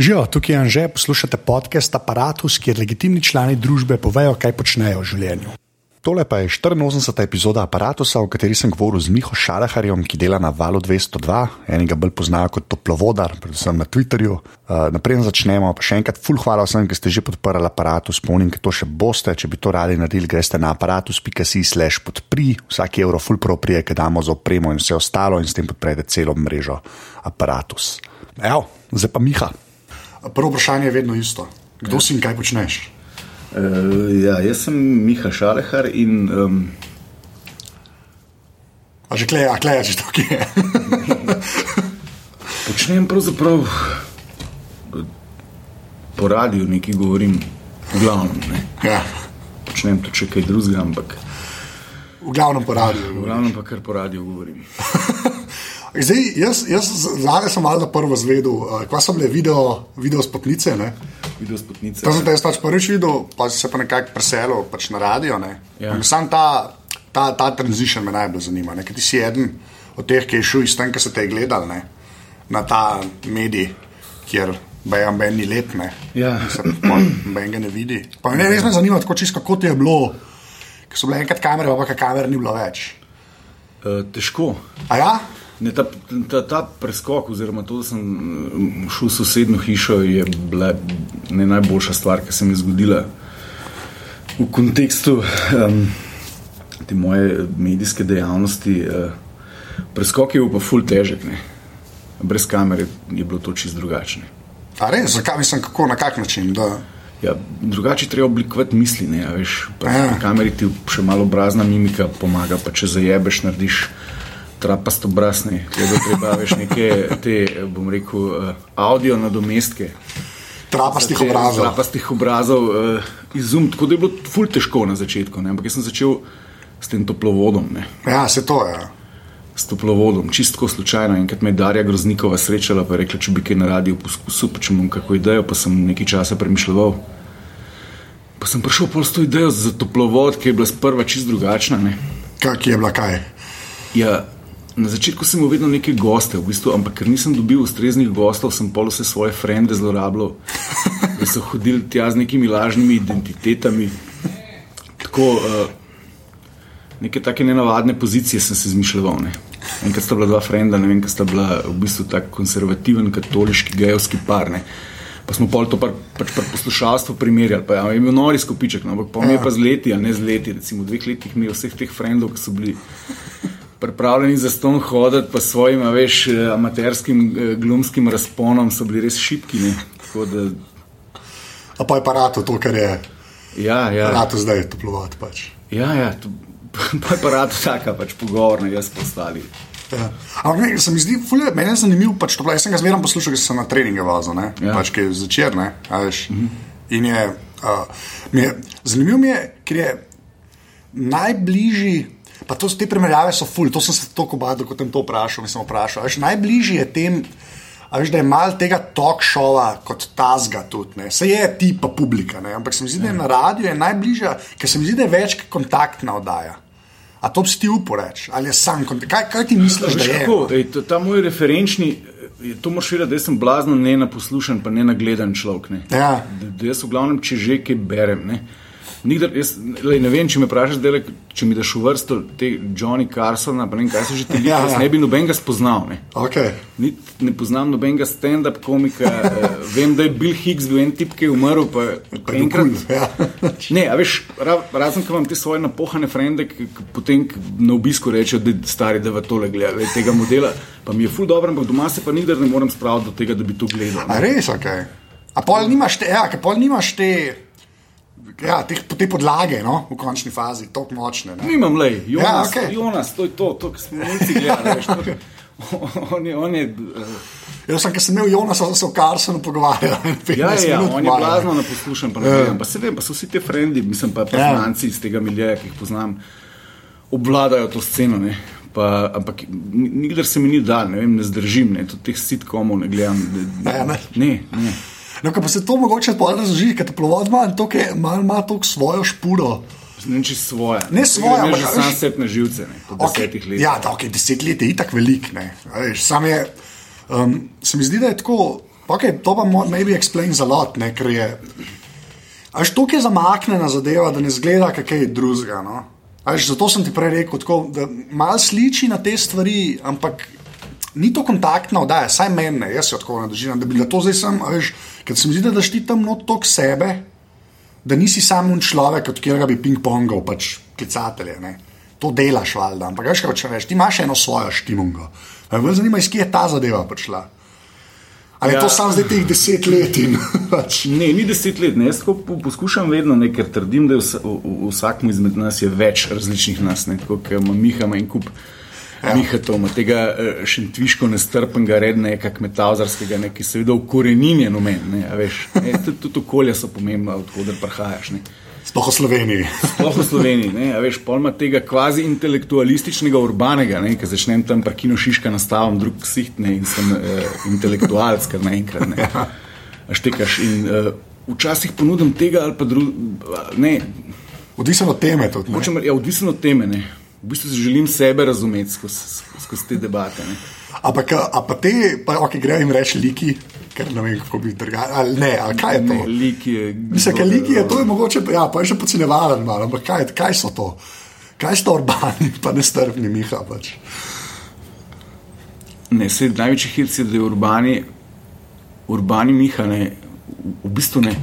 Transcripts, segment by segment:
Živijo, tukaj je Anže, poslušate podcast Apparatus, kjer legitimni člani družbe povejo, kaj počnejo v življenju. Tole pa je 84. epizoda Apparatusa, v kateri sem govoril z Miho Šalaharjem, ki dela na Valu 202, enega bolj poznajo kot toplovodar, predvsem na Twitterju. Uh, naprej začnemo, pa še enkrat, full hvala vsem, ki ste že podprli Apparatus, spomnim, da to še boste. Če bi to radi naredili, greste na aparatus.si/slash podpri, vsak evro full pro prije, ki damo za opremo in vse ostalo, in s tem podprete celo mrežo Apparatus. Evo, zdaj pa Miha. Prvo vprašanje je vedno isto. Kdo ja. si in kaj počneš? Uh, ja, jaz sem Miha Šalehar in. Um... A že kleje, a kleje, že tako je. Počnem pravzaprav po radiju, nekaj govorim, glavno. Ne. Ja. Počnem to še kaj drugega, ampak. V glavnem po radiju. V glavnem pa kar po radiju govorim. Zdaj, jaz, jaz zdaj sem malo prvo zvedel, kaj so bile video, video spotnice. Ne? Video spotnice. To sem te jaz pač prvič videl, pa si se pa nekako preselil pač na radio. Ja. Sam ta, ta, ta transition me najbolj zanima. Ker ti si eden od teh, ki je šel iz tam, ki so te gledali ne? na ta medij, kjer bejam ben ni let, ne. Ja. Ben ga ne vidi. Pa me res me zanima, tako čisto kako ti je bilo, ker so bile enkrat kamere, pa pa kamere ni bilo več. Uh, težko. A ja? Ne, ta, ta, ta preskok, oziroma to, da sem šel v sosednjo hišo, je bila ne najboljša stvar, ki se mi je zgodila v kontekstu um, te moje medijske dejavnosti. Uh, preskok je bil pa ful težek, ne. brez kamere je bilo to čist drugačne. A res, zakaj mislim, kako, na kak način? Da... Ja, drugače treba oblikovati misli. Ne, veš, Ja. Na kameri ti še malo obrazna mimika pomaga, pa če zajebeš, narediš trapast ne. Treba, treba veš neke te, bom rekel, uh, audio nadomestke. Trapastih obrazov. Trapastih obrazov uh, izum, tako da je bilo ful težko na začetku, ne. ampak jaz sem začel s tem toplovodom. Ne. Ja, se to je. S toplovodom, čistko slučajno. Enkrat me je Darja Groznikova srečala, pa je rekla, če bi kaj na radiju poskusil, pa če imam kako idejo, pa sem nekaj časa premišljal. Pa sem prišel pol s to idejo za toplovod, ki je bila sprva čist drugačna. Ne. Kak je bila kaj? Ja, na začetku sem imel vedno neke goste, v bistvu, ampak ker nisem dobil ustreznih gostov, sem pol vse svoje frende zlorabljal, da so hodili tja z nekimi lažnimi identitetami. Tako, uh, neke take nenavadne pozicije sem se izmišljal. Ne. Enkrat sta bila dva frenda, ne vem, kaj sta bila v bistvu tako konservativen, katoliški, gejovski par. Ne. Pa smo pol to par, pač pri poslušalstvu primerjali. Pa, ja, je bil nori skupiček, no, ampak pa mi je pa z leti, a ne z leti. Recimo v dveh letih mi je vseh teh frendov, ki so bili pripravljeni za ston hoditi, pa s svojim, veš, eh, amaterskim eh, glumskim razponom so bili res šipki. Da, A pa je paratu to, kar je ja, ja, paratu zdaj toplovat. Pač. ja, ja, to, pa je pa rad taka pač pogovorna, jaz pa ostali. Ja. Ampak ne, se mi zdi, fulje, meni je zanimivo, pač to, jaz sem ga zmeraj poslušal, ker sem na treninge vazil, ne, Ja. pač ki je začer, ne, veš. In je, uh, mi je, zanimivo mi je, ker je najbližji, pa to, te primerjave so fulje, to sem se toliko badal, kot sem to vprašal, mislim vprašal, veš, najbližji je tem, veš, da je mal tega talk showa kot tazga tudi, ne, se je ti pa publika, ne, ampak se mi zdi, da je na radiju je najbližja, ker se mi zdi, da je več kontaktna oddaja. A to bi ti uporeč, ali je sam kontakt? Kaj, kaj ti misliš, da je? kako, ej, to- ta moj referenčni, to moraš vedeti, da sem blazno ne naposlušan, pa ne nagledan človek. Ne. Ja. Da, da jaz v glavnem, če že kaj berem. Ne. Nikdar, jaz, lej, ne vem, če me vprašaš, zdaj, če mi daš v vrsto te Johnny Carsona, pa ne vem, kaj so že ti ljudje, Ja, ja. ne bi nobenega spoznal. Ne. Okay. Nit, ne poznam nobenega stand-up komika, eh, vem, da je Bill Hicks bil en tip, ki je umrl, pa, pa enkrat. Cool, ja. Ne, a veš, ra, razen ko vam te svoje napohane frende, ki potem na obisku rečejo, da stari, da v tole gleda, gled, tega modela, pa mi je ful dobro, ampak doma se pa nikdar ne morem spraviti do tega, da bi to gledal. A res, ok. A pol nimaš te, ja, pol nimaš te, ja, te, te podlage, no, v končni fazi, tako močne. Ne? Nimam le, Jonas, Ja, ja, okej. okay. Jonas, to je to, to kar smo mi gledali. On je, on je, eh, Jaz sem, ker sem imel Jonasa, sem se v Carsonu pogovarjal. ja, 15 ja, minut on je blazno naposlušan, pa, Ja. ja. pa se vem, pa so vsi ti frendi, mislim pa Ja. poznanci iz tega miljeja, ki jih poznam, obvladajo to sceno. Ne. Pa, ampak ni- nikdar se mi ni dal, ne, vem, ne zdržim, ne, teh sitkomov ne gledam. Ne, ne. ne, ne. No, pa se to mogoče razloži, ker toplovod ima ima toliko svojo špuro. Ne vem, če svoje. Ne svoje, ampak že sam sep na živce, ne, po desetih letih. Ja, da, okay, deset let je itak velik. ne. Veš, sam je, um, se mi zdi, da je tako. okay, to pa maybe explains a lot, ne, ker je. Až to je zamaknjena zadeva, da ne zgleda, kaj drugega. No? Až, zato sem ti prej rekel, tako, da malo sliči na te stvari, ampak ni to kontaktna oddaja, saj meni, jaz se tako nadržim, da bi bila to zdaj sem, veš, ker se mi zdi, da daš ti tam not tok sebe, da nisi samo un človek, od katerega bi ping-pongal, pač klicatelje. Ne. To delaš, valjda, ampak veš, kaj hočeš reči, ti imaš eno svojo štimungo. Me zanima, iz kje je ta zadeva prišla. Ali je Ja. to samo zdaj teh deset let in pač. Ne, ni deset let. Ne. Jaz tako po- poskušam vedno, ne, ker trdim, da je vsa, v, v vsakem izmed nas je več različnih nas. Ne, tako kot ima Miha, ima en kup. Ja. Mihatov, ima tega eh, šentviško nestrpnega, rednega, kmetavzarskega, ne, ki seveda ukoreninjen v meni. tudi, okolja so pomembna, odkuder prihajaš. Ne. Sploh v Sloveniji. Sploh v Sloveniji, ne, veš, polma tega kvazi intelektualističnega urbanega, ne, ki začnem tam pa kino Šiška nastavam, drug siht ne, in sem eh, intelektualec, kar naenkrat ne. A štekaš in eh, včasih ponudim tega ali pa drugega, Odvisno od teme tudi. ne. hočem, ja, odvisno od teme, ne. V bistvu želim sebe razumeti skozi, skozi te debate. Ne. Ampak, a pa te, pa ok, grejo jim reči liki, ker ne vem, kako bi drugače. Ali ne, ali kaj je to? Ne, lik je. Mislim, ker liki je to je mogoče, ja, pa je še podcenjevalen malo, ampak kaj, kaj so to? Kaj so urbani, pa nestrpni Miha pač. Ne, se največji hit je, da je urbani, urbani Miha, ne, v, v bistvu ne.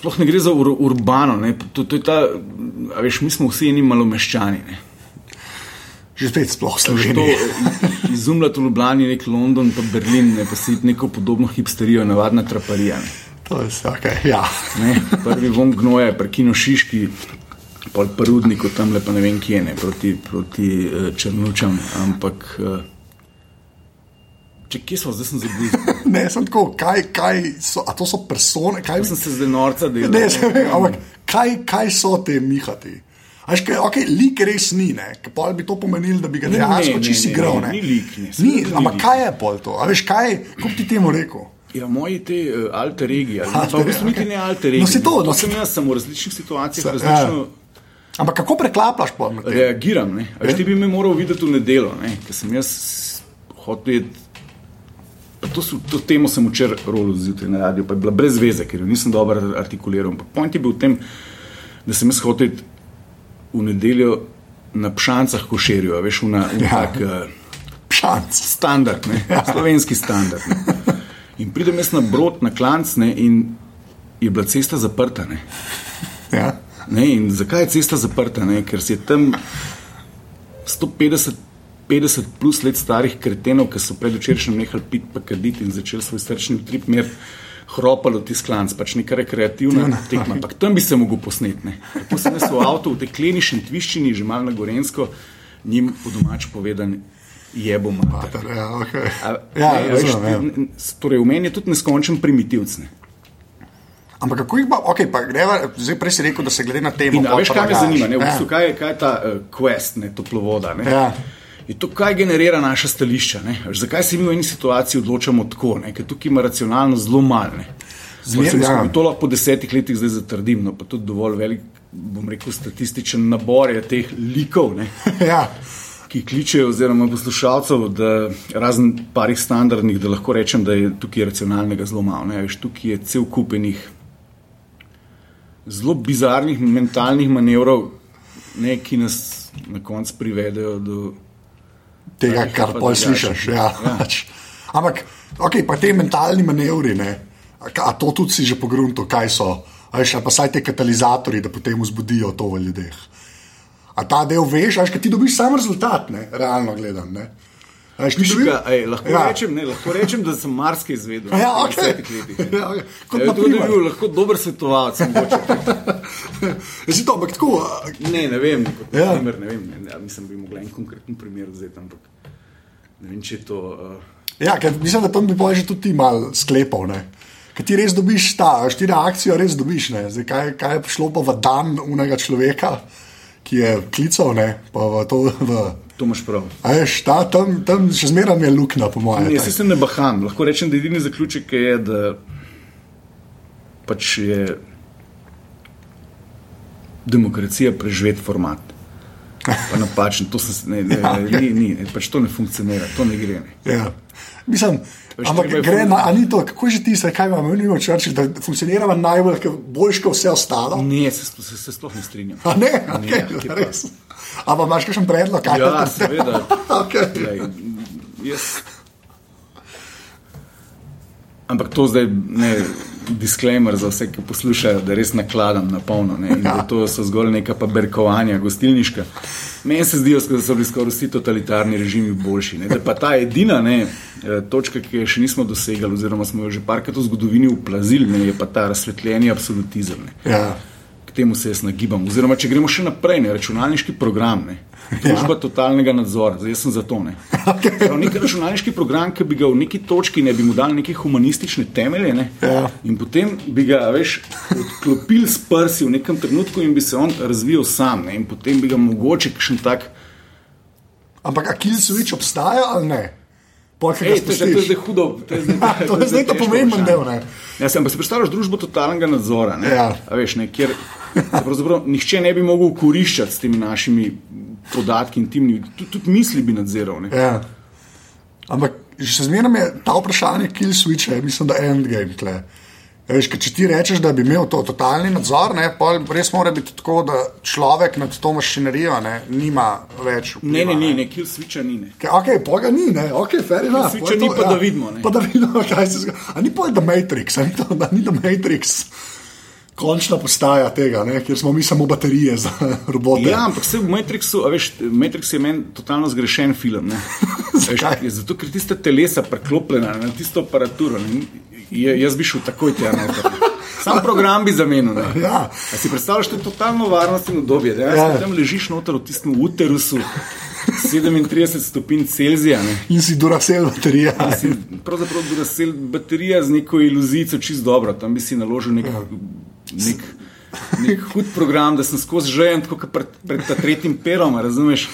Sploh ne gre za ur, urbano, ne, to, to je ta, veš, mi smo vsi eni malomeščani. Ne. Že spet sploh To Sloveniji. izumljati v Ljubljani, nek London, pa Berlin, ne, pa si neko podobno hipsterijo, navadna traparija. Ne. To je okay, ja. Ne, prvi von gnoja, prekino Šiški, pol parudniku tam le pa ne vem kje, ne, proti, proti uh, Črnučam, ampak. Uh, Če kje smo, zdaj sem zabil. Ne, sem tako, kaj, kaj so, a to so persone, kaj Jaz sem se zdaj norca delal. Ne, se vem, ampak kaj, kaj so te mihati? Až kaj, okay, lik res ni, ne, ker pol bi to pomenilo, da bi ga Ne, dejansko ne, čisto ne, igral. ne, ne. ni lik, ne, Ni, ampak kaj je pol to? A veš, kaj, kako ti temu rekel? Ja, moji te uh, alter regi, ali pa v bistvu niti ne alter regi. No, si to, ne. no, sem jaz sem v različnih situacijah Sa- različno Ampak kako preklaplaš pol na tem? reagiram. Ne. Veš, ti bi me moral videti v nedelo, ne, ker sem jaz hotel. Pa To, so, to temo sem včeraj rolil zjutraj na radiju, pa je bila brez veze, ker jo nisem dobro artikuliral. Point je bil v tem, da sem jaz hotel v nedeljo na pšancah košerjo, a veš, v na, v Ja. tak, uh, Šanc. standard, ne, slovenski standard. Ne. In pridem jaz na brod, na klanc ne, in je bila cesta zaprta. Ne. Ja. Ne, in zakaj je cesta zaprta? Ne? Ker si je tam 150 50 plus let starih kretenov, ki so predvčerajšnjem nehali piti, pa kaditi in začeli svoj srčni utrip mer. Hropalo ti sklanc, pač neka rekreativna tekma. Ampak tam bi se mogel posneti. ne. Tako sem jaz v avtu, v tej kleni šentviščini, že malo na Gorensko, njim po domač povedan, jebo mater. Mater, Ja, okay. A, ja, ne, a veš, razumem, ja. Torej, v meni je tudi neskončen primitivc. Ne. Ampak kako jih pa, ok, pa greva, zdaj prej si rekel, da se glede na temo. In veš, kaj me zanima? Ne, v Ja. bistvu, kaj, je, kaj je ta uh, quest, ne, toplovoda? Ne? Ja. Je to, kaj generira naša stališča. Ne? Zakaj se mi v eni situaciji odločamo tako? Ne? Ker tukaj ima racionalno zelo malo. ne. Zmer, Pa se mi ja. To lahko po desetih letih zdaj zatrdim, no, pa tudi dovolj velik, bom rekel, statističen nabor je teh likov. Ne? ja. ki kličejo, oziroma poslušalcev, da razen parih standardnih, da lahko rečem, da je tukaj racionalnega zelo malo. ne. Veš, Tukaj je cel kupenih zelo bizarnih mentalnih manevrov, ne, ki nas na koncu privedejo do. Tega, Takih kar pol slišiš. Ja. Ja. pač. Ampak, ok, pa te mentalni manevri, ne, a, to tudi si že pogrunto, kaj so. A a pa saj te katalizatori, da potem vzbudijo to v ljudeh. A ta del veš, a kaj ti dobiš sam rezultat, ne, realno gledam. Ne. A veš, ni dobil? Šiga, ej, lahko, Ja. rečem, ne, lahko rečem, da sem marsikaj izvedel. Ja, desetih letih. Ja, okej. Kot to bi bil lahko dober svetovalec. mogoče. Ja, to, ampak tako. Ne, ne vem, Ja. primer, ne vem, ne, mislim, bi mogla en konkreten primer vzeti, ampak ne vem, če je to. Uh, Ja, ker mislim, da tam bi pa že tudi ti mal sklepal. Ne? Ker ti res dobiš ta, veš, ti reakcijo res dobiš. ne. Zdaj, kaj, kaj je šlo pa v dan unega človeka, ki je klical, ne? pa v to. V, to imaš prav. a veš, ta, tam, tam še zmeraj je luknja, po mojem. Ne, jaz se ne baham. Lahko rečem, da edini zaključek je, da pač je demokracija preživet format. Pa napačen, to, se, ne, ne, Ja, ne, ni, ni, pač to ne funkcionira, to ne gre. Ne. Ja. Mislim, ampak je gre na, a ni to, kako je že ti, saj, kaj imamo, mi imamo črči, da funkcioniramo najbolj, boljš kot vse ostalo. Ne, se, se, se sploh ne strinjam. A ne, Ne, okay, kje pa. Ampak imaš kakšen predlog? kaj Ja, pa- seveda. okay. Glej, jaz... Ampak to zdaj ne disclaimer za vse, ki poslušajo, da res nakladam na polno. Da to so zgolj neka pa berkovanja, gostilniška. Meni se zdijo, da so bili skoraj vsi totalitarni režimi boljši. Ne, da pa ta edina ne, eh, točka, ki je še nismo dosegli, oziroma smo jo že parkrat v zgodovini uplazili, ne, je pa ta razsvetljeni absolutizem. Ne. Ja. K temu se jaz nagibam. Oziroma, če gremo še naprej, ne, računalniški program, ne, družba ja. totalnega nadzora, zdaj sem za to. Ne. Prav, nek računalniški program, ki bi ga v neki točki ne bi mu dal neke humanistične temelje, ne, Ja. in potem bi ga veš, odklopili s prsi v nekem trenutku in bi se on razvijal sam. Ne, in potem bi ga mogoče kakšen tak. Ampak a kill switch obstaja ali ne? Ej, to, je- to je zdaj hudo. To je zdaj, Ja, to je zdaj ta težko pomemben del, ne? Ja, sem pa si predstavljaš družbo totalnega nadzora, ne? Ja. A veš, ne, kjer pravzaprav nihče ne bi mogel koriščati s temi našimi podatki intimnimi, tudi, tudi misli bi nadziral. Ne? Ja. Ampak še zmeraj je ta vprašanje kill switch, je, mislim, da je endgame tle. Ja, Veš, če ti rečeš, da bi imel to totalni nadzor, ne, res mora biti tako, da človek nad to mašinerijo ne, nima več. Ne, ne, vpliva, ne, ne, kill switcha ni. Ne. Ke- Ok, poga ni, ne, ok, fair enough. Switcha ni, to, pa da vidimo, ne. Pa da vidimo, kaj se zgodi. A ni pol The Matrix, a ni to, da ni The Matrix. Končna postaja tega, ne, kjer smo mi samo baterije za robote. Ja, ampak vse v Matrixu, veš, Matrix je meni totalno zgrešen film. Veš, zato, ker tiste telesa preklopljena na tisto aparaturo. Ne, je, jaz bi šel takoj tja noter. Sam program bi zamenil. ne. Ja. A si predstavljaš, to je totalno varnost in udobje. Da, Ja. ja. Tam ležiš noter v tistem uterusu, 37 stopinj Celzija. Ne. In si duracel baterija. Si Pravzaprav bi razsel baterija z neko iluzijo, čist dobro. Tam bi si naložil nek, nek, nek hud program, da sem skozi žejen, tako kot pred, pred tretjim perom, razumeš?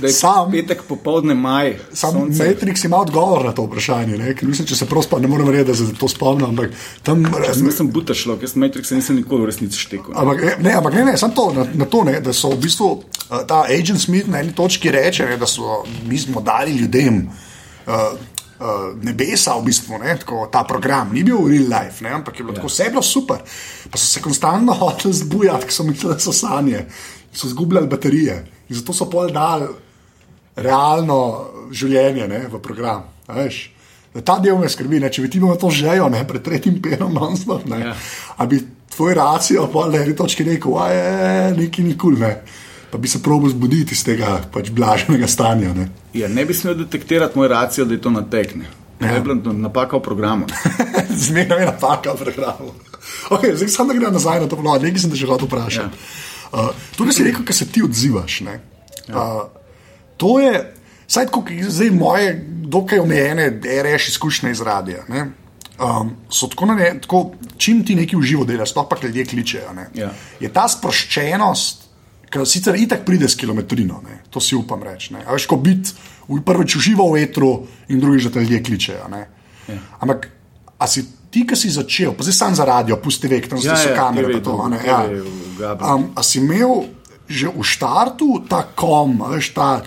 Da je Sam- petek popovdne maj. Sam sonce. Matrix ima odgovor na to vprašanje. Ne? Ker Mislim, če se prav spomnim, ne morem reči, da se to spomnim. Ampak tam. Jaz sem- Jaz sem buta človek, jaz Matrixa nisem nikoli v resnici štekel. Ampak ne, ne, ampak ne, ne samo to, na, na to ne, da so v bistvu uh, ta Agent Smith na eni točki reče, ne, da so mi smo dali ljudem uh, uh, nebesa, v bistvu, ne, tako, ta program ni bil real life, ne, ampak je bilo ja. tako vse bilo super. Pa so se konstantno hoteli zbujati, ker so mislili, da so sanje in so zgubljali baterije. In zato so pol dali realno življenje ne, v program. a veš. Ta del me skrbi, ne? če bi ti imel to željo, ne, pred tretjim perom, non-stop, ne, Ja. a bi tvoj racijo pa na eni točki rekel, da je nekaj nikul, ne. Pa bi se probil zbuditi iz tega pač blaženega stanja. Ne. Ja, ne bi smel detektirati moj racijo, da je to natekne. Ja. Je bila napaka v programu. Zmerno je napaka v programu. Okay, zdaj samo da gremo nazaj na to vlogo, nekaj sem te že hotel vprašati. Ja. Uh, to, da si rekel, kar se ti odzivaš. Ne? Ja. Uh, to je, saj tako, ki- zdaj moje, dokaj omejene, RS izkušnje iz radia. ne, Um, so tako, ne, tako, čim ti nekaj uživo delaš, sploh pa ljudje kličejo. ne, Ja. Je ta sproščenost, ki sicer itak pride s kilometrino, ne, to si upam reči. a Veš, ko biti prvič uživo v etru in drugič, da te ljudje kličejo. ne. Ja. Ampak, a si ti, ki si začel, pa zdaj sam za radio, pusti vek, tam Ja, so ja, kamere. Pa to, ne, ja. um, a si imel že v štartu ta kom, veš, ta,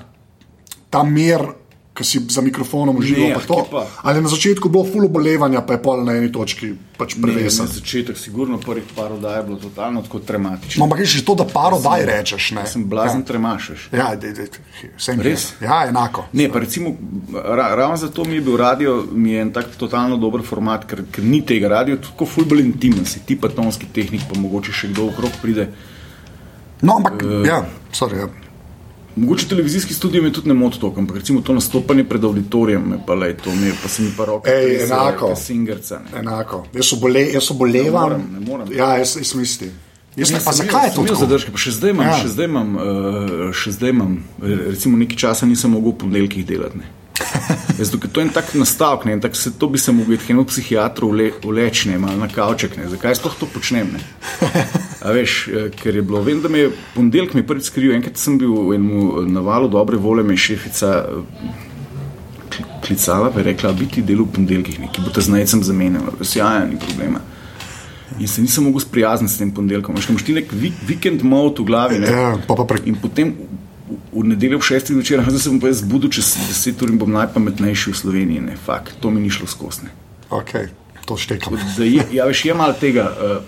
ta mer, ki si za mikrofonom užival? Ne, pa pa? Ali na začetku bilo fulo bolevanja, pa je pol na eni točki pač Ne, prevesen? na začetek, sigurno prvih par oddaj je bilo totalno tako dramatično. No, ampak je že to, da paro daj rečeš. Ne? Sem blazen ja. tremašeš. Ja, de, de, vsem Res? je. Ja, enako. Ne, pa recimo, ra, ravno zato mi je bil radio, mi je en tak totalno dober format, ker, ker ni tega radio, tako fulbol intimen si, ti pa tonski tehnik, pa mogoče še kdo okrog pride. No, ampak, uh, ja, sorry, ja. Mogoče televizijski studio me tudi ne moti to, ampak recimo to nastopanje pred auditorijem, me pa lej, to mi je, pa se mi pa roke Ej, enako. Singerca. ne. enako. Jaz so bole, jaz so bolevam. Ne morem, ne morem. Ja, jaz, jaz mislim. Jaz ne, pa sem zakaj je to sem zadržke, pa še zdaj imam, Ja. ja. še zdaj imam, uh, še zdaj imam, re- recimo nekaj časa nisem mogel v ponedeljkih delati. Ne. Jaz, dokaj, to je en tak nastavek, ne, en tak, se, to bi se mogel iti k psihiatru vleči, ne, malo na kavček, ne. zakaj sploh to počnem. Veš, eh, ker je bilo, vem, da me je ponedeljek mi prvič skril, enkrat sem bil v enem navalu dobre volje, me je šefica eh, kl- klicala, pa je rekla, biti del v ponedeljkih, neki bo te z najcem zamenjala, res ja, ja, ni problema. In se nisem mogel sprijazniti s tem ponedeljkom. Ko imaš ti nek vi, vikend mode v glavi. Ne? Ja, pa pa pre... In potem v, nedeljo ob šestih zvečer, zdaj se bom pa jaz zbudil čez deset ur in bom najpametnejši v Sloveniji. Ne? Fak, to mi ni šlo skozi. ne. okay, to štekam. Da je, ja, veš, je malo tega. Uh,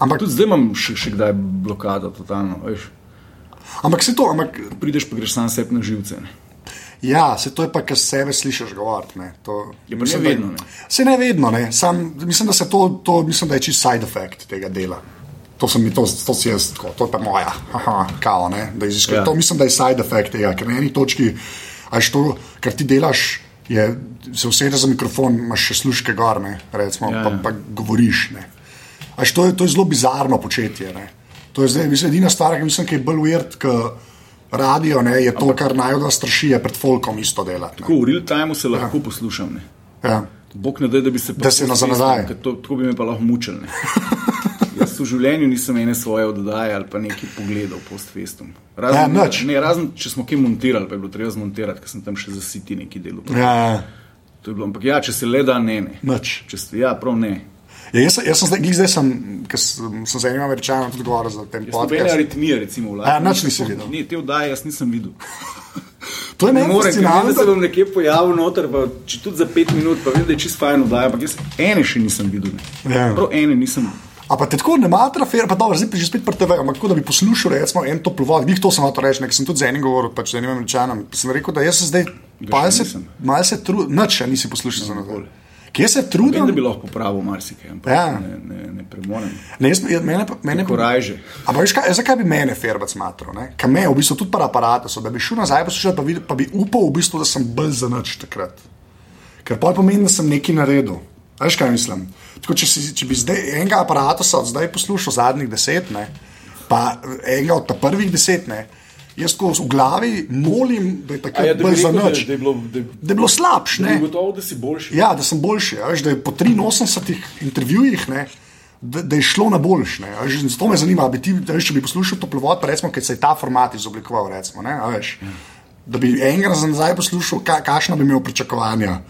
Ampak, tudi zdaj imam še, še kdaj blokado, totalno. Veš. ampak se to, ampak Prideš pa greš sam sebi na živce. Ne? Ja, se to je pa, kar sebe slišiš govoriti. ne. To- Je pa mislim, ne da- vedno, ne. Se ne vedno, ne. Sam, mislim, da se to, to mislim, da je čist side effect tega dela. To, sem, mi- to, to si jaz, tako, to je pa moja, Aha, kao, ne, da iziskam. Ja. Ja. To mislim, da je side effect tega, ker na eni točki, až to, kar ti delaš, je, se usedeš za mikrofon, imaš še sluške gor, ne, recimo, Ja, ja, pa, ja. pa govoriš. Až to, je, to je zelo bizarno početje. Ne. To je zdaj, mislim, edina stvar, ki mislim, ki je bolj weird, kot radio, ne, je to, kar najbolj straši, je pred folkom isto delati. Tako v real timeu se lahko ja. poslušam. Ne? Ja. Bog ne da, da bi se Da se nazaj. ker To, tako bi me pa lahko mučil. ne. Jaz v življenju nisem ene svoje oddaje ali pa nekaj pogledal post-festum. Ja, Razen, nič. ne, razen če smo kaj montirali, pa je bilo treba zmontirati, ker sem tam še zasiti neki del. Ja, ja, To je bilo, ampak ja, če se le da, ne. ne. nič. Če se, ja, prav ne. Ja, jaz, jaz sem zdaj, zdaj sem, sem, sem z enim američanom tudi govoril za tem Jaz nobene podkastu. aritmije, recimo, v Ja, nič nisi videl. Ne, te oddaje jaz nisem videl. To je Ne meni ker vem, da se fascinantno. bom nekje pojavil noter, pa, če tudi za pet minut, pa vem, da je čist fajn oddaja, ampak jaz ene še nisem videl. Ne. Ja. Prav ene nisem. A pa te tako ne matra, fer, pa dobro, zdaj pa že spet pri TV, ampak tako da bi poslušal, recimo, en toplovod, glih to sem hotel reči, ker sem tudi z enim govoril, pač z enim američanom, sem rekel, da jaz se zdaj, malo se, malo se trudim, nič še nisi poslušal za nazaj. Kje se Vem, trudim? da bi lahko popravil marsikaj, ampak Ja. ne, ne, ne premorem. Ne, jaz, mene, pa- mene, Korajže. Ampak veš, kaj, zakaj bi mene Ferbec matral? Kaj me, v bistvu tudi para aparate so, da bi šel nazaj poslušati, pa, vid- pa bi upal, v bistvu, da sem bolj za nič takrat. Ker pa pomeni, da sem nekaj naredil. Veš, kaj mislim? Tako, če, si, če bi zdaj enega aparata od zdaj poslušal zadnjih deset, ne, pa enega od prvih deset, ne, jaz tako v glavi molim, da je takrat ja, bolj za nič. da je bilo, da, Da je bilo slabš, da ne? je gotovo, da si boljši. Ja, da sem boljši. a Veš, da je po 83 intervjujih, ne, da, da je šlo na boljš. ne, a veš, in Zato me zanima, bi ti, a veš, če bi poslušal toplovod, pa recimo, ker se je ta format izoblikoval. Recimo, ne, veš, da bi enkrat za nazaj poslušal, ka, kakšno bi imel pričakovanja.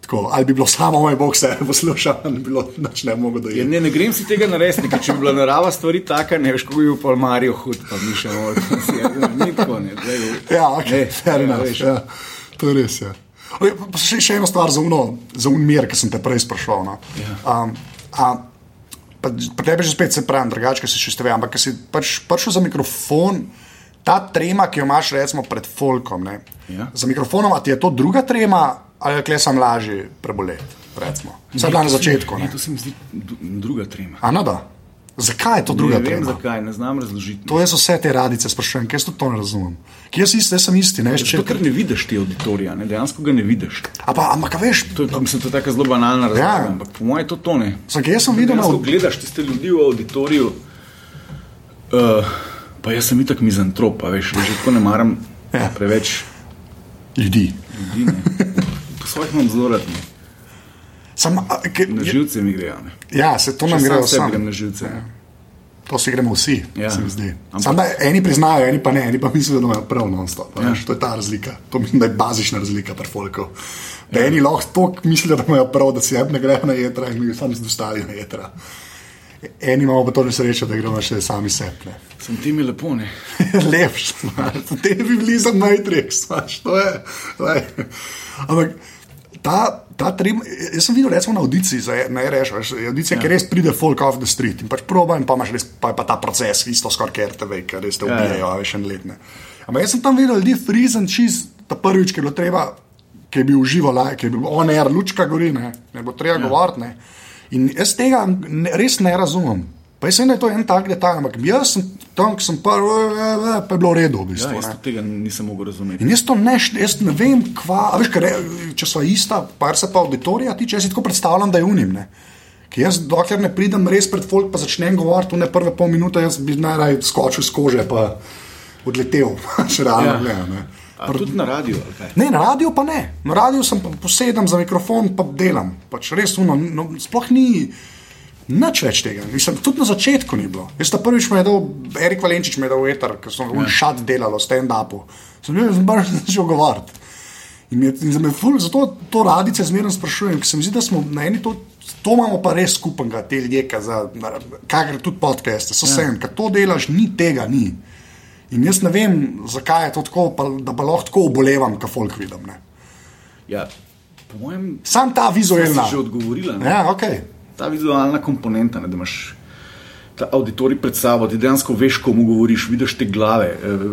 Tako, ali bi bilo samo moj bog se poslušal, ali bi bilo nič ne mogo Ja, dojeti. ne, ne grem si tega narediti, ker če bi bila narava stvari taka, ne veš, kako bi bil pa Marijo hud, pa mi še malo. Ni tako, ne. Zdaj, Ja, ok, ne, fair ja, enough. Ja, to je res. Ja. Pa še, še ena stvar za uno, za unmir, ki sem te prej sprašval. No. Ja. Um, a, pa, pri tebi že spet se pravi, drugače, še steve, ampak si pač prišel za mikrofon, ta trema, ki jo imaš recimo pred folkom, ne, Ja. za mikrofonom, ti je to druga trema ali kle sam lažje preboleti. Vsaj na začetku. Ne, Ne. to se mi zdi druga trema. A no da. Zakaj je to druga ne vem trema? zakaj, ne znam razložiti. To jaz vse te radice sprašujem, ker jaz to ne razumem. Kje si isti, jaz sem isti, ne, če Zato, ker ne vidiš ti auditorija, ne, dejansko ga ne vidiš. Pa, ampak veš, To je, mislim, to je tako zelo banalna razlaga, Ja. ampak po mojem je to to ne. Sam, jaz sem videl na Dejansko gledaš tiste ljudi v auditoriju, uh, pa jaz sem itak mizantrop, veš, že tako ne maram ja. preveč ljudi. ljudi. Svojih imam zelo rad. Sam, a, ke, na živce mi grejo. Ja, se to nam Še gre grem na živce. Ja. To si gremo vsi, Ja. se mi zdi. Ampak- Sam, da eni priznajo, eni pa ne, eni pa mislijo, da imajo prav non-stop. Ja. Ja. To je ta razlika. To mislim, da je bazična razlika pri folku. Da eni lahko toliko mislijo, da imajo prav, da si jeb ne grejo na jedra in mi sami zdostali na jedra. Eni imamo pa to nesrečo, da gremo še sami sebi. Sem ti mi lepo, ne. Lepš, te bi bili za Matrix, znaš, to je. Lej. Ampak ta, ta trim, jaz sem videl recimo na audiciji za na RS, veš, audicija, ja. ki res pride folk off the street in pač proba in pa imaš res, pa pa ta proces, isto skoraj ker RTV, ker res te Ja, ja. ubijajo, ja, ja. veš, en letne. Ampak jaz sem tam videl ljudi frizen čez, ta prvič, ki je bilo treba, ki je bil uživo, ki je bil on air, lučka gori, ne, ne bo treba ja. govoriti, ne. In jaz tega ne, res ne razumem. Pa jaz vem, da je to en tak detajl, ampak jaz sem tam, ki sem prvi, pa je bilo v redu, v Ja, bistvu. jaz ne. tudi tega nisem mogel razumeti. In jaz to ne, jaz ne vem, kva, veš, re- če so ista, par se pa auditorija tiče, jaz si tako predstavljam, da je unim. Ne? Ker jaz, dokler ne pridem res pred folk, pa začnem govoriti, ne prve pol minute, jaz bi najraje skočil z kože, pa odletel, če realno Ja. gledam. ne. A tudi na radiju? Ne, na radiju pa ne. Na radiju sem pa posedem za mikrofon, pa delam. Pač res uno, no, sploh ni nič več tega. Mislim, tudi na začetku ni bilo. Jaz ta prvič me je dal, Erik Valenčič me je dal veter, ker sem ja. šat delal, stand-upu. Sem sem pač začel govoriti. In je- in me ful, zato to radice zmerno sprašujem, ker se mi zdi, da smo na eni to. To imamo pa res skupnega, te ljudje, za kar tudi podcaste, so vse, ja. to delaš, ni tega, ni. In jaz ne vem, zakaj je to tako, pa, da pa lahko tako obolevam, kot folk vidim. Ne. Ja, po mojem, Sam ta vizualna. že odgovorila. ne. Ja, okay. Ta vizualna komponenta, ne, da imaš ta auditorij pred sabo, ti dejansko veš, komu govoriš, vidiš te glave, eh,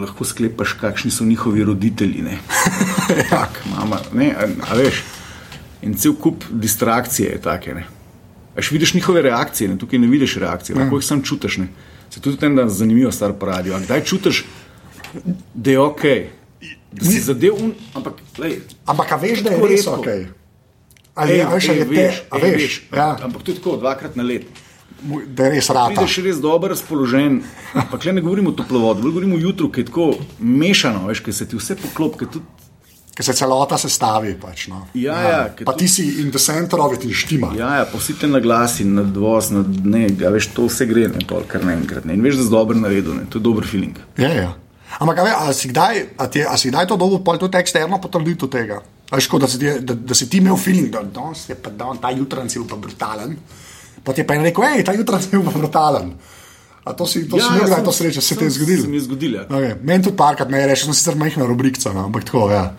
lahko sklepaš, kakšni so njihovi roditelji. Ne, tak, mama, ne, a, a veš. In cel kup distrakcije je take. Ne. Až vidiš njihove reakcije, ne? tukaj ne vidiš reakcije, lahko jih sam čutiš. Ne. Se tudi tam zanimivo stvar po radiju. A kdaj čutiš, da je ok, da si zadev, un, ampak lej, Ampak veš, da je res ok. Ali ej, veš, ej, veš, te, ej, veš, veš, ja, ampak to je tako dvakrat na let. mu- da je res rata. Prideš res dobro razpoložen, pa klej ne govorimo o toplovodu, govorimo o jutru, ki je tako mešano, veš, ki se ti vse poklop, ki tudi Ker se celota sestavi. Pač, no. Ja, ja, ker pa to- ti si in the center of it in štima. Ja, ja posite na glas in na dvoz, na ne, ja, veš, to vse gre, ne, pol, kar naenkrat. In veš, da si dobro naredil, ne. to je dober feeling. Ja, ja. Ampak a, ve, a, si kdaj, a, ti, a si kdaj to dobil, pol tudi eksterno potrditev tega? Veš, kot da, si ti- da, da si ti imel feeling, da danes je pa dan, ta jutranji je bil pa brutalen. Pa ti je pa en rekel, hej, ta jutranji je bil pa brutalen. A to si, to ja, si imel, da je to sreča, se ti je Se zgodilo. mi je zgodilo. Ja. Okay. Meni tudi parkrat me je rešil, sem sicer majhna rubrikca, no, ampak tako, ja.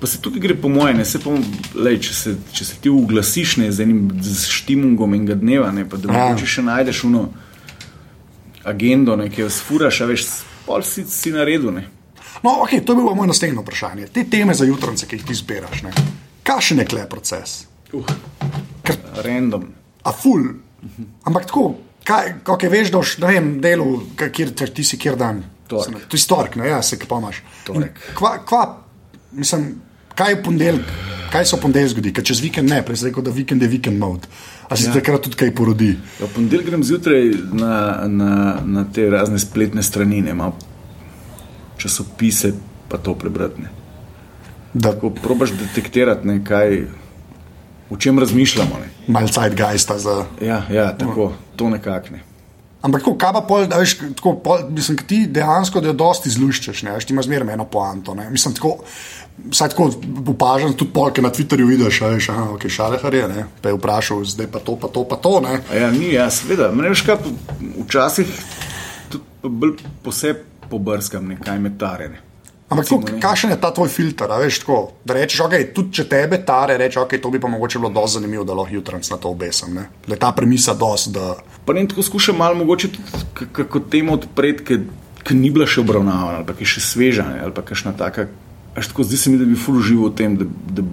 Pa se tukaj gre po moje, ne, se pa, lej, če, se, če se ti uglasiš ne, z enim štimungom enega dneva, ne, pa da Ja. mogoče še najdeš uno agendo, ne, ki jo sfuraš, a veš, pol si, si naredil. Ne. No, okay, to je bilo moje naslednje vprašanje. Te teme za jutrance, ki jih ti zbiraš, ne? kakšen je kle proces? Uh, Ker, random. a ful. Ampak tako, kaj, kako je veš, da boš na enem delu, kjer kjer ti si kjer dan. Torek. To je stork, ne, ja, se pomaš. Torek. Kva, kva, mislim, kaj je ponedeljek, kaj se v ponedeljek zgodi, ker čez vikend ne, prej si rekel, da vikend je vikend mode. A se ja. takrat tudi kaj porodi? Ja, ponedeljek grem zjutraj na, na, na te razne spletne strani, ne, malo časopise, pa to prebrati. ne. Da Ko probaš detektirati, ne, kaj, o čem razmišljamo. Malce zeitgeista za. Ja, ja, tako, to nekako ne. Ampak tako, kaj pa pol, da veš, tako, pol, mislim, ti dejansko, da jo dosti izluščeš, ne, veš, ti imaš zmeraj eno poanto, ne, mislim, tako, vsaj tako opažam, tudi polke na Twitterju vidiš, a veš, aha, ok, šalehar je, ne, pa je vprašal, zdaj pa to, pa to, pa to, ne. A Ja, ni, ja, seveda. Veš, kaj, včasih tudi bolj posebej pobrskam nekaj metarene. Ampak tako, kakšen je ta tvoj filter, veš, tako, da rečeš, ok, tudi če tebe tare, reče, ok, to bi pa mogoče bilo dosti zanimivo, da lahko jutranc na to obesam, ne, je ta premisa dosti, da, Pa ne tako skušam malo mogoče tudi kako temo odpreti, ki ni bila še obravnavana, ali pa ki je še sveža, ne, ali pa kakšna taka. Až tako zdi se mi, da bi ful užival v tem, da, da,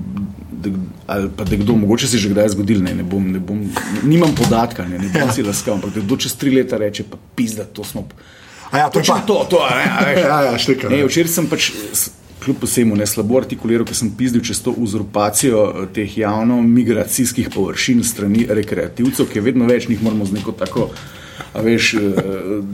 da, ali pa da kdo, mogoče se je že kdaj zgodil, ne, ne bom, ne bom, nimam podatka, ne, ne bom Ja. si laskal, ampak da kdo čez tri leta reče, pa pizda, to smo. A ja, to je pa, to, to, ne, veš. ja, ja, štika, Ne, ne. včeraj sem pač, kljub vsemu, ne slabo artikuliral, ker sem pizdil čez to uzurpacijo eh, teh javno-migracijskih površin strani rekreativcev, ki je vedno več njih moramo z neko tako. A veš, eh,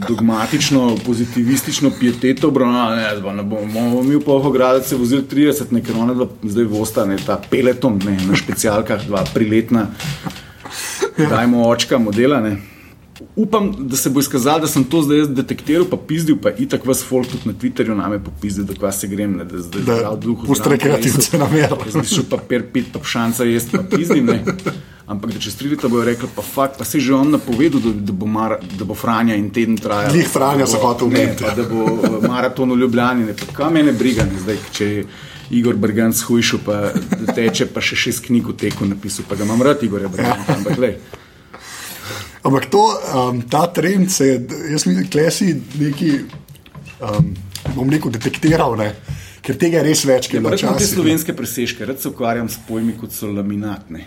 dogmatično, pozitivistično pieteto obravnavati, ne, ne bomo mi v Pohogradu se vozili 30, ne, ker ona zdaj vosta, ne, ta peleton, ne, na specialkah, dva priletna, dajmo očka modela, ne. Upam, da se bo izkazalo, da sem to zdaj detektiral, pa pizdil, pa itak vas folk tudi na Twitterju name popizdil, da se grem, ne, da zdaj Da prav duhu. pusti rekreativce na miru. Zdaj šel papir pit, pa šanca jesti, pa pizdim, ne. Ampak da čez tri leta bojo rekli, pa fakt, pa se je že on napovedal, da, da, bo, mar, da bo Franja in teden trajal. Glih Franja se hotel ne, pa ja. Da bo eh, maraton v Ljubljani, ne, pa kaj mene briga, ne, zdaj, če je Igor Brgan shujšel, pa teče, pa še šest knjig v teku napisal, pa ga imam rad, Igor Brgan, ampak glej. Ampak to, um, ta trend se je, jaz mislim, klesi neki, um, bom rekel, detektiral, ne? ker tega je res več, kot je Rad imam te včasih. slovenske presežke, rad se ukvarjam s pojmi kot so laminatne.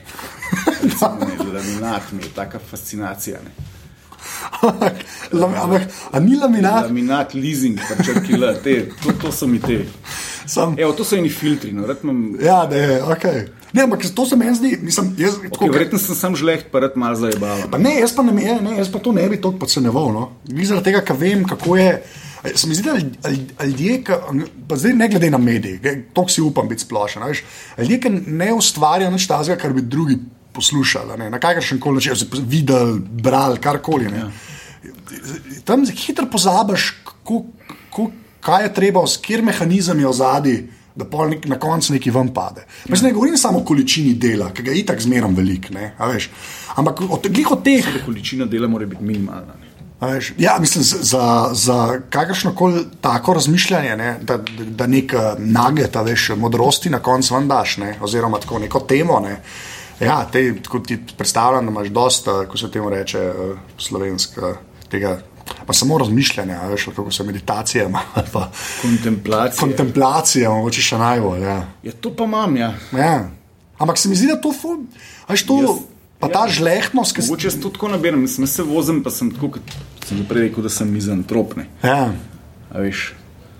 Recimo, ne, laminat mi je taka fascinacija. Ne. Ampak, a ni laminat, Laminat, leasing, pa črkila, te, to, to so mi te. sam. Evo, to so eni filtri, no, rad imam. Ja, je, ok. Ne, ampak to se meni zdi, mislim, jaz, Okay, tako, verjetno sem sam žleht, pa rad malo zajebavam. Pa ne, jaz pa, ne, ne, ne, jaz pa to ne bi toliko podcenjeval. No. Zaradi tega, ker vem, kako je. Se mi zdi, da ljud- ljud- ljudje, pa zdaj ne glede na medije, to si upam biti splošen. veš, Ljudje, ki ne ustvarjajo nič tazga, kar bi drugi poslušali, ne, na kakršen koli način, se videli, brali, karkoli. ne. Tam hitro pozabiš, kako, kako, kaj je treba, s kjer mehanizem je ozadji, da nek, na koncu neki ven pade. Ja. Ne govorim samo o količini dela, ki ga je itak zmerom velik, ne. Ampak od, glih od teh. Da količina dela mora biti minimalna. Ne. Veš, ja, mislim, za, za kakršno koli tako razmišljanje, ne, da, da nek eh, nugget, veš, modrosti na koncu vam daš, ne, oziroma tako neko temo. Ne. Ja, te, ti predstavljam, da imaš dosta, ko se temu reče, eh, slovenska, tega, pa samo razmišljanja, a veš, kako ima, ali pa Kontemplacija. kontemplacija, mogoče še najbolj. Ja. Ja, to pa imam, ja. Ja. Ampak se mi zdi, da to, ful- veš, to Jaz- pa ta žlehtnost, ki se. Mogoče jaz to tako naberem, mislim, jaz se vozim, pa sem tako, kot sem že prej rekel, da sem mizantrop. Ne. Ja. A veš,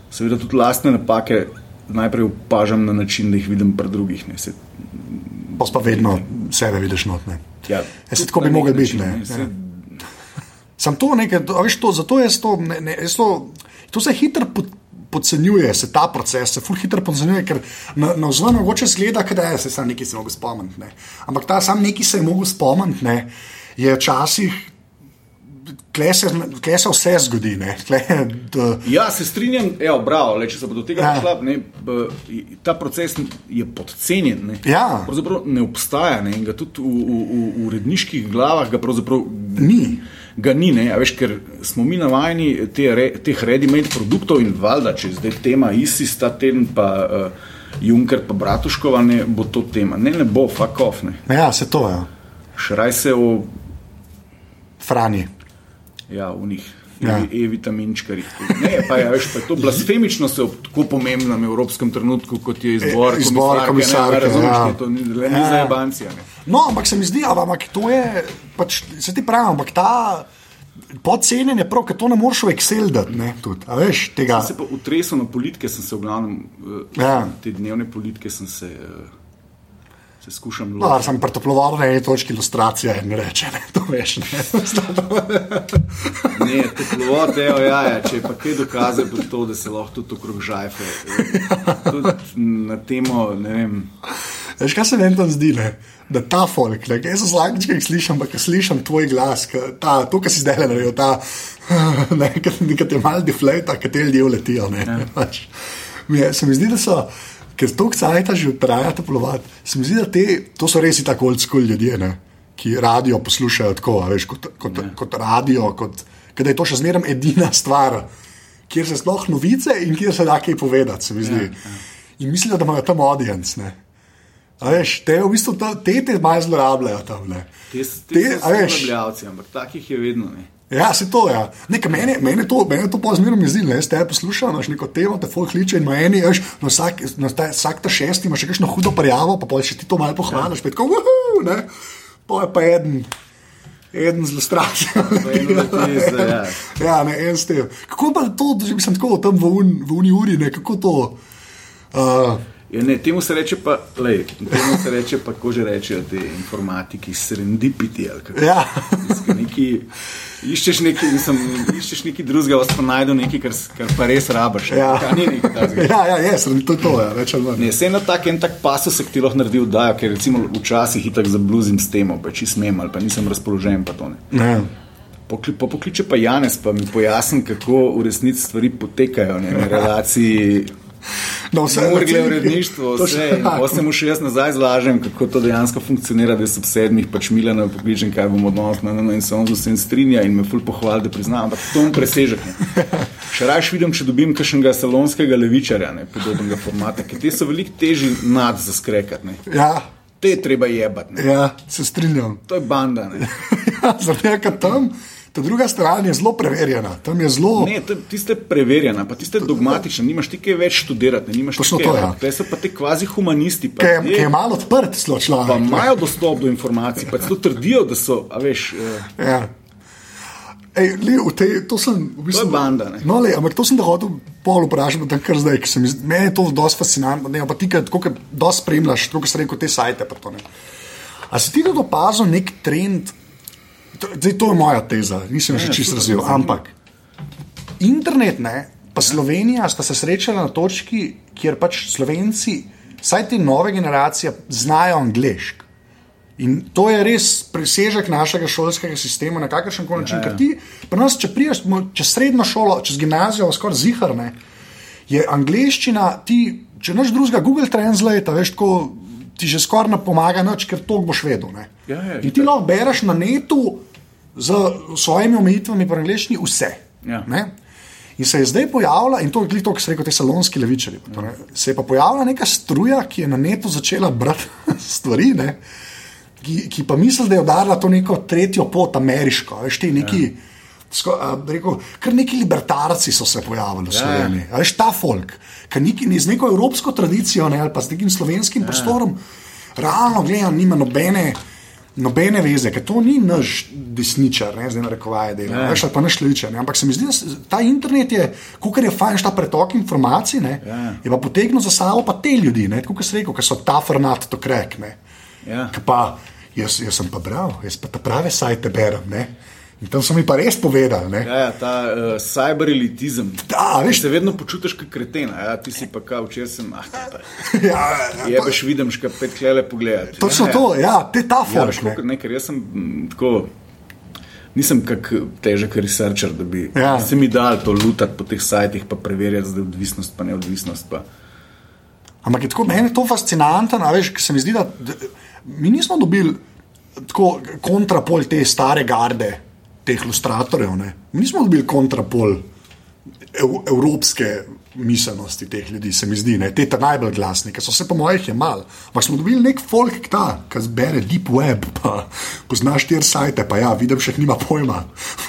seveda tudi lastne napake najprej opažam na način, da jih vidim pri drugih. Ne. Se, Pa pa vedno sebe vidiš notne. ja, Ja, se tako bi mogli biti, ne. ne, Ja. Sam to nekaj, veš, to, zato jaz to, ne, ne, jaz to, to se hitro pod, podcenjuje, se ta proces se ful hitro podcenjuje, ker na, na vzven mogoče zgleda, da je se sam neki se mogel spomniti. Ne. Ampak ta sam neki se je mogel spomniti, ne, je včasih, kle se, kle se vse zgodi. Kle, da, Ja, se strinjam, evo, bravo, le, če se bo do tega Ja. prišla, ne, b, ta proces je podcenjen. Ne. Ja. Pravzaprav ne obstaja ne, in ga tudi v, v, v, uredniških glavah ga pravzaprav Ni. Ga ni, ne, a veš, ker smo mi navajeni te, re, teh ready-made produktov in valjda, če je zdaj tema ISIS ta teden, pa uh, Junker, pa Bratuškova, ne bo to tema. Ne, ne bo. Ne. ja, se to je, ja. Šraj se o Frani. ja, v njih. Ja. Ja. E-vitaminčkarjih. Ne, pa je, veš, pa je to blasfemično se ob tako pomembnem evropskem trenutku, kot je izbor, E, izbor komisarke, Ne, razumeš, ja. ja. to ni, le, ni Ja. za jebancija. Ne. No, ampak se mi zdi, ampak to je, pač, se ti pravi, ampak ta podcenjen je prav, ker to ne moreš v Excel dati, ne, tudi, veš, tega. Se pa utresel na politike, sem se v glavnem, uh, Ja. ja. te dnevne politike sem se, uh, se skušam No, lotiti. sem pretoploval na eni točki ilustracija in reče, ne, to veš, ne. Ne, toplovod, evo, ja, ja, če je pa kaj dokazal, bo to, da se lahko tudi okrog žajfe. eh, Tudi na temo, ne vem. Veš, kaj se meni tam zdi, ne? da ta folk, ne? jaz sem zlakič, ki jih slišim, ampak slišim tvoj glas, ka, ta, to, kar si zdaj naredil, ta, ne, ki ti mal deflata, ki te ljudje uletijo. Ne, ja. Pač, mi je, se mi zdi, da so, ker to kcajta že traja toplovati, se mi zdi, da te, to so res tako old school ljudje, ne? ki radio poslušajo tako, veš, kot, kot, ja. kot radio, kot, da je to še zmeraj edina stvar, kjer se sploh novice in kjer se da kaj povedati, se mi zdi. Ja, ja. In mislijo, da imajo tam audience. Ne? A veš, te v bistvu ta, te, te malo zlorabljajo tam. Ne. Te, Te, te so zlorabljavci, ampak takih je vedno. Ne. Ja, se to je. Ja. Nekaj mene, mene to, mene to pozmerno mi zdi, ne, ste poslušali, imaš neko temo, te folk kliče in ima eni, veš, na vsak, na ta, vsak ta šesti ima še kakšno hudo prijavo, pa pol še ti to malo pohvališ, ja. tako, uhu, ne, pa je pa eden. Eden en letez, ja. ja, ne, en s tem. Kako pa to, že mislim, tako tam v, un, v uni uri, ne, kako to. Uh, Ja, ne, temu se reče pa, lej, temu se reče pa, ko že rečejo ti informatiki, serendipity. ali kako. ja. Neki, iščeš nekaj, mislim, iščeš nekaj drugega, vas pa najdu nekaj, kar, kar pa res rabaš. Ja. Kaj ni nekaj takega. ja, ja, jaz, to je to, ja, ali manj. Ne, se na tak en tak pasus, ki ti lahko naredi vdajo, ker recimo včasih itak zabluzim s temo, pa če smem ali pa nisem razpoložen, pa to ne. Ja. Pokli, po pokliče pa Janes, pa mi pojasni, kako v resnici stvari potekajo ne, na relaciji. No, vse Urgle uredništvo, To vse. še- in Potem se mu še jaz nazaj zlažem, kako to dejansko funkcionira, da se ob sedmih pač Milana pokličem, kaj bomo odnos na eno in se on z vsem strinja in me ful pohvali, da priznam, ampak to mu presežek. Ne. Še raje vidim, če dobim kakšnega salonskega levičarja, ne, podobnega formata, ker te so veliko težji nad za skrekat. Ne. Ja, Te je treba jebati. ne. ja, se strinjam. To je banda. Ja, je, ker tam, ta druga stran je zelo preverjena. Tam je zelo. Ne, tiste preverjena, pa tiste dogmatične, nimaš ti kaj več študirati, ne, nimaš Točno kaj, to, ja. Te so pa te kvazi humanisti. pa Ki je, je malo odprt, zelo pa človek. ne. imajo dostop do informacij, pa celo trdijo, da so, a veš, eh, Ja. Ej, le, v tej, to sem v bistvu. To je banda, ne. No, le, ampak to sem da hotel pol vprašati, pa tam kar zdaj, ker se mi zdi, meni je to dosti fascinantno. Ne, pa ti, kot dosti spremljaš, tako kot sem rekel, te sajte. pa to, ne. A si ti tudi opazil nek trend? To, zdaj, to je moja teza, nisem še Ja, čisto razvil. Ampak internet, ne, pa Slovenija sta se srečala na točki, kjer pač Slovenci, vsaj te nove generacije, znajo angliško. In to je res presežek našega šolskega sistema na kakršen koli način. Ja, ja. Ker ti, pri nas, če priješ čez srednjo šolo, čez gimnazijo, skoraj ziharne, je angliščina, ti, če naš drugega Google Translate, veš, tako, ti že skoraj ne pomaga, nič, ker to boš vedel. ne. Ja, ja, In ti lahko bereš na netu z svojimi omejitvami po angliščini vse. Ja. Ne? In se je zdaj pojavila, in to je to, kar se reče, te salonski levičari. pa to, ne, Se je pa pojavila neka struja, ki je na netu začela brati stvari, ne, ki, ki pa misli, da je udarila to neko tretjo pot, ameriško. Veš, ti neki, sko, a, bi rekel, kar neki libertarci so se pojavili v Ja, ja. Sloveniji. A Veš, ta folk, ki neki, z neko evropsko tradicijo ne, ali pa z nekim slovenskim Ja. prostorom, realno gledano, nima nobene. Nobene veze, ker to ni naš desničar, ne zdaj na rekovaje dela, Ja. veš, ali pa naš levičar. ne. Ampak se mi zdi, da ta internet je, kot je fajn, ta pretok informacij, ne, Ja. je pa potegnil za sabo pa te ljudi, kot sem rekel, ki so ta format to krek. Ne. Ja. Ke Pa, jaz, jaz sem pa bral, jaz pa ta prave sajte berem. Ne. In tam so mi pa res povedali. Ne. Ja, ja, ta uh, cyberelitizem. Da, veš, Se vedno počutiš kot kreten, a ja, ti si pa kao, včeraj sem, ah, pa. ja, ja, Jebeš, vidim, škap pet klele pogledati. točno ja, to, ja, te ta Ja, folk. veš, ne. ker jaz sem mm, tako. Nisem kak težek researcher, da bi Ja. se mi dal to lutati po teh sajtih, pa preverjati, da je odvisnost, pa neodvisnost. Pa. Ampak je tako, meni je to fascinantno, veš, ker se mi zdi, da, da mi nismo dobili tako kontrapol te stare garde, teh ilustratorjev. Ne? Mi nismo dobili kontrapol ev, evropske miselnosti teh ljudi, se mi zdi, ne? te ta najbolj glasni, ki so se po mojih jemali. Ampak smo dobili nek folk, ta, ki zbere deep web, pa pozna štiri sajte, pa ja, vidim, še nima pojma.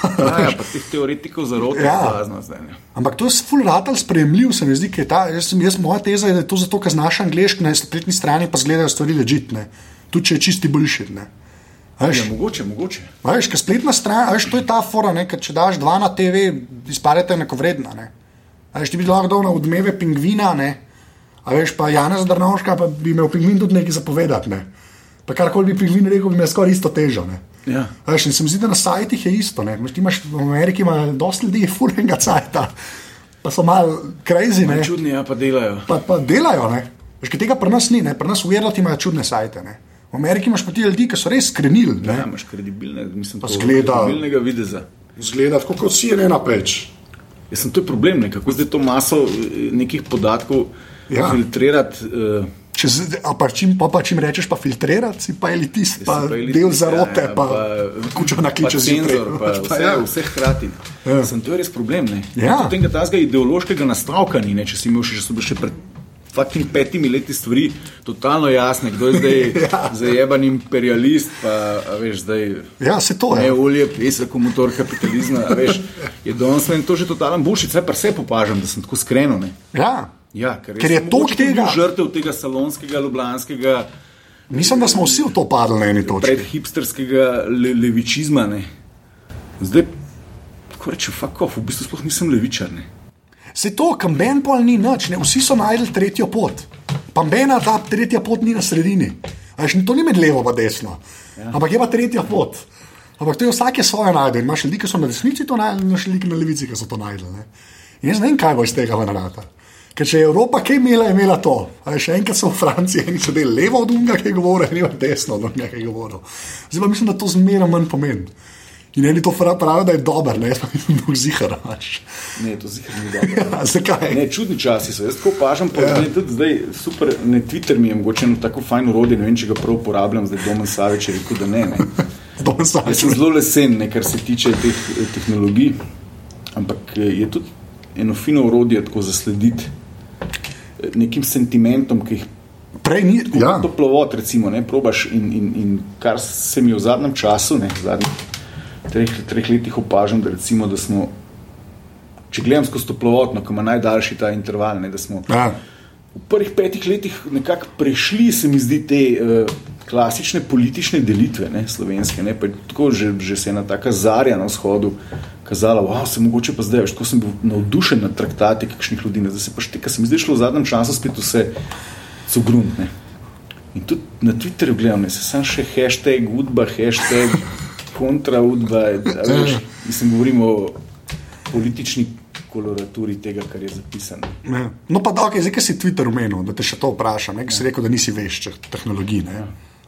Ja, ja, pa teh teoretikov zarote Ja. blazno zdaj. Ne. Ampak to je full ratal sprejemljiv, se mi zdi, ker je ta, jaz, jaz, moja teza je, da je to zato, ker znaš angliško, na spletni strani pa zgledajo stvari ležitne. Tudi če je čisti boljši. Veš, Ja, mogoče, mogoče. a veš, ker spletna stran, a veš, to je ta fora, ne, če daš dva na TV, izpadete enako vredna. Ne. A veš, ti bi lahko dal na odmeve pingvina, ne. a veš, pa Janez Drnovška, pa bi imel pingvin tudi nekaj zapovedati. Ne. Pa karkoli bi pingvin rekel, bi imel skoraj isto težo. Ne. Ja. A Veš, in se mi zdi, da na sajtih je isto. Ne. Ti imaš v Ameriki ima dosti ljudi, fulenga cajta, pa so malo crazy. Ne. Čudni, ja, pa delajo. Pa, pa delajo. Ne. Veš, ker tega pri nas ni, ne. pri nas uverjati imajo čudne sajte. Ne. V Ameriki imaš pa ti ljudi, ki so res skrenili. Ja, imaš kredibilne, mislim, Pa zgleda- kredibilnega videza. Zgleda kot si je ena peč. Jaz sem to je problem, ne? kako zdaj to maso eh, nekih podatkov Ja. filtrirati. Uh, Če, pa, čim, pa, pa čim rečeš, pa filtrirati, si pa elitist, pa, si elitist, del zarote, ja, ja, pa, pa kučo na kliče pa pa pa, vse, ja. vse hkrati. Ja. Sem, to je res problem. Ne? Ja. Potem ga tazga ideološkega nastavka ni, ne? če si imel še, so bile še pred fucking petimi leti stvari totalno jasne, kdo je zdaj Ja. zajeban imperialist, pa veš zdaj. Ja, se to Ne, je. olje, pesek, motor kapitalizma, a veš, je danes meni to že totalen bullshit, vse pa vse popažam, da sem tako skrenil. ne. Ja. Ja, ker, Ker je toliko mogoče tudi bil tega- žrtev tega salonskega, ljubljanskega, Mislim, da smo vsi v to padli na eni točki. predhipsterskega le, levičizma. Ne. Zdaj, ko rečem, off, v bistvu sploh nisem levičar. Ne. Se to, kamben pol ni nič, ne? vsi so najdel tretjo pot. Pa mena ta tretja pot ni na sredini. A Veš, to ni med levo in desno, ja. ampak je pa tretja pot. Ampak to je vsak je svoje najdel. Imaš ljudi, ki so na desnici to najdel, imaš ljudi na levici, ki so to najdel. Ne? In jaz ne vem, kaj bo iz tega venarata. Ker če je Evropa kaj imela, je imela to. A veš, enkrat so v Franciji, eni so del levo od unga, ki je govoril, eni pa desno od unga, ki je govoril. Zdaj pa mislim, da to zmeraj manj pomeni. In eni to pravijo, da je dober, ne, jaz pa mislim, da je zihar. ne, to zihar ni dobro. Ja, zakaj? Ne, čudni časi so. Jaz tako opažam, pa ja. tudi zdaj super, ne Twitter mi je mogoče eno tako fajn urodje, ne vem, če ga prav uporabljam, zdaj Domen Savič je rekel, da ne. ne. Jaz sem zelo lesen, ne, kar se tiče teh eh, tehnologij, ampak eh, je tudi eno fino urodje tako zaslediti eh, nekim sentimentom, ki jih Prej ni. ja. Ja. toplovod, recimo, ne, probaš in, in, in kar se mi v zadnjem času, ne, zadnjih treh, treh letih opažam, da recimo, da smo, če gledam skozi toplovod, no, ki ima najdaljši ta interval, ne, da smo Ja. v prvih petih letih nekako prešli, se mi zdi, te uh, klasične politične delitve, ne, slovenske. Ne, tako že, že se je ena taka zarja na vzhodu kazala, da se mogoče pa zdaj, veš, tako sem bil navdušen nad traktati kakšnih ljudi, ne, zdaj se pa šteka, se mi zdi šlo v zadnjem času spet vse cugrunt. Ne. In tudi na Twitterju gledam, ne, se sam še hashtag udba, hashtag kontra udba, mislim, govorimo o politični koloraturi tega, kar je zapisano. Ja. No, pa da, okay, zdaj, ki si Twitter omenil, da te še to vprašam, ne, ki si rekel, da nisi veš tehnologij. Ne.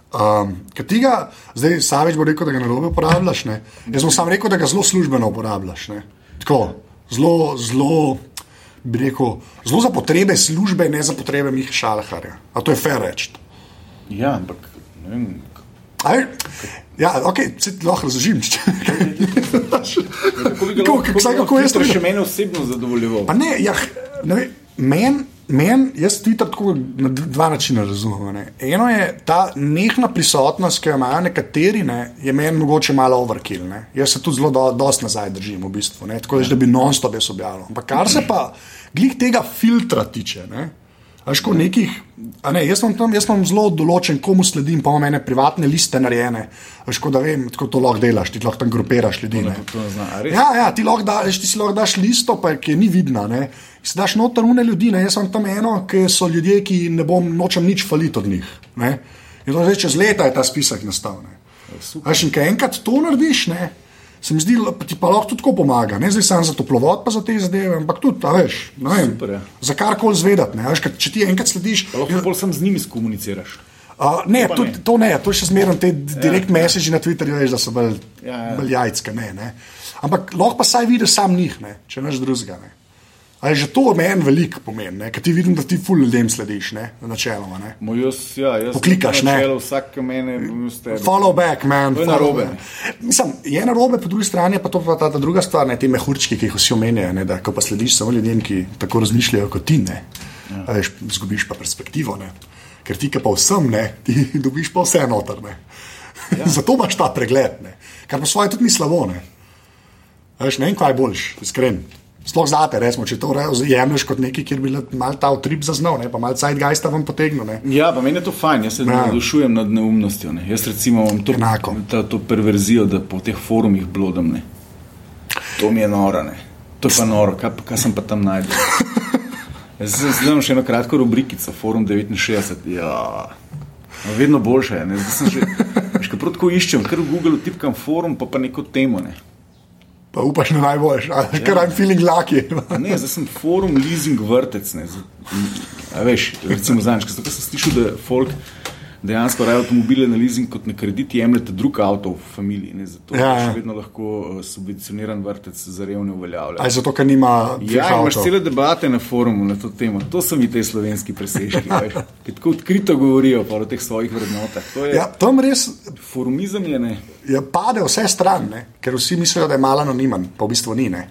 Um, ker ti ga, zdaj Savič bo rekel, da ga narobe uporabljaš. Ne. Jaz bom sam rekel, da ga zelo službeno uporabljaš. Ne. Tako, zelo, zelo bi rekel, zelo za potrebe službe, ne za potrebe Miha Šalaharja. A to je fair reči. Ja, ampak ne vem. Aj, ja, ok, lahko razložim. Ga Kako- jaz to- še mene osebno zadovoljeval? Pa ne, ja, ne vem, men, men, jaz Twitter tako na dva načina razumem. Ne. Eno je ta nehna prisotnost, ki jo imajo nekateri, ne, je meni mogoče malo overkill. Ne. Jaz se tu zelo do, dosti nazaj držim, v bistvu, ne, tako da bi non-stop jaz objavljal. Ampak kar se pa glih tega filtra tiče. Ne, Až ko nekih, a ne, jaz, imam tam, jaz imam zelo določen, komu sledim, pa imam ene privatne liste narejene. Až ko da vem, kako to lahko delaš, ti lahko tam grupiraš ljudi. ne. Ne zna. Ja, ja, ti lahko daš, ti si lahko daš listo, pa, ki je ni vidna. Ne. Si daš noter une ljudi, ne. jaz sem tam eno, ki so ljudje, ki ne bom nočem nič faliti od njih. Ne. In to zdaj čez leta je ta spisek nastal. ne. A še kaj enkrat to narediš, ne. Se mi zdi, da ti pa lahko tudi tako pomaga, ne zdaj samo za toplovod, pa za te zadeve, ampak tudi, veš, vem, Super, ja. za karkoli zvedati. ne. Veš, če ti enkrat slediš, Pa Lahko bolj sam z njimi skomuniciraš. Uh, ne, to, ne. to ne, to še zmeraj te direkt ja, message na Twitterju, veš, da so bolj, Ja, ja. bolj jajčke. Ne, ne. Ampak lahko pa saj vidiš sam njih, ne, če neš drugega. Ali že to meni veliko pomeni, ker ti vidim, da ti ful ljudem slediš, ne, načeloma. Ne. Moj jaz, ja, jaz Poklikaš, ne? načelo, Vsak, ki mene s tebe. Follow back, man. To je narobe. back. Mislim, je narobe, po drugi strani pa to pa ta, ta druga stvar, ne, te mehurčki, ki jih vsi omenjajo, ne, da ko pa slediš samo ljudem, ki tako razmišljajo kot ti, ne, ja. veš, zgubiš pa perspektivo, ne. ker ti, ki pa vsem ne, ti dobiš pa vse noter. Ne. Ja. Zato imaš ta pregled, ne. kar pa svoje tudi ni slabo. Ne. Veš, ne vem, kaj je boljš, iskren. Sploh zate, recimo, če to jemliš kot nekaj, kjer bi mal ta utrip zaznal, ne, pa mal Zeitgeista vam potegnil. Ne. Ja, pa meni je to fajn, jaz se Ja. navdušujem nad neumnostjo. Ne. Jaz recimo imam to, Enako. ta, to perverzijo, da po teh forumih blodam. Ne. To mi je noro. Ne. To je pa noro, kaj, kaj sem pa tam najdel. Zdaj imam še eno kratko rubrikico, forum 69. Ja. No, vedno boljše je. že, veš, ko prav tako iščem, ker v Google tipkam forum, pa pa neko temo. Ne. Pa upaš na najboljš, ja. ker I'm feeling lucky. Ne, zdaj sem forum leasing vrtec. Ne. Zdaj, veš, recimo sem- ko sem slišal, da folk dejansko raje avtomobile na leasing kot na kredit jemljete drug avto v familiji. Ne, zato Ja, ja, ja. še vedno lahko uh, subvencioniran vrtec za revne uveljavlja. Aj zato, ker nima Ja, imaš avtov. cele debate na forumu na to temo. To so mi te slovenski presežki, ki tako odkrito govorijo o teh svojih vrednotah. To je, Ja, tam res Forumizem je ne. je pade vse stran, ne? ker vsi mislijo, da je malo anonimen, pa v bistvu ni. Ne?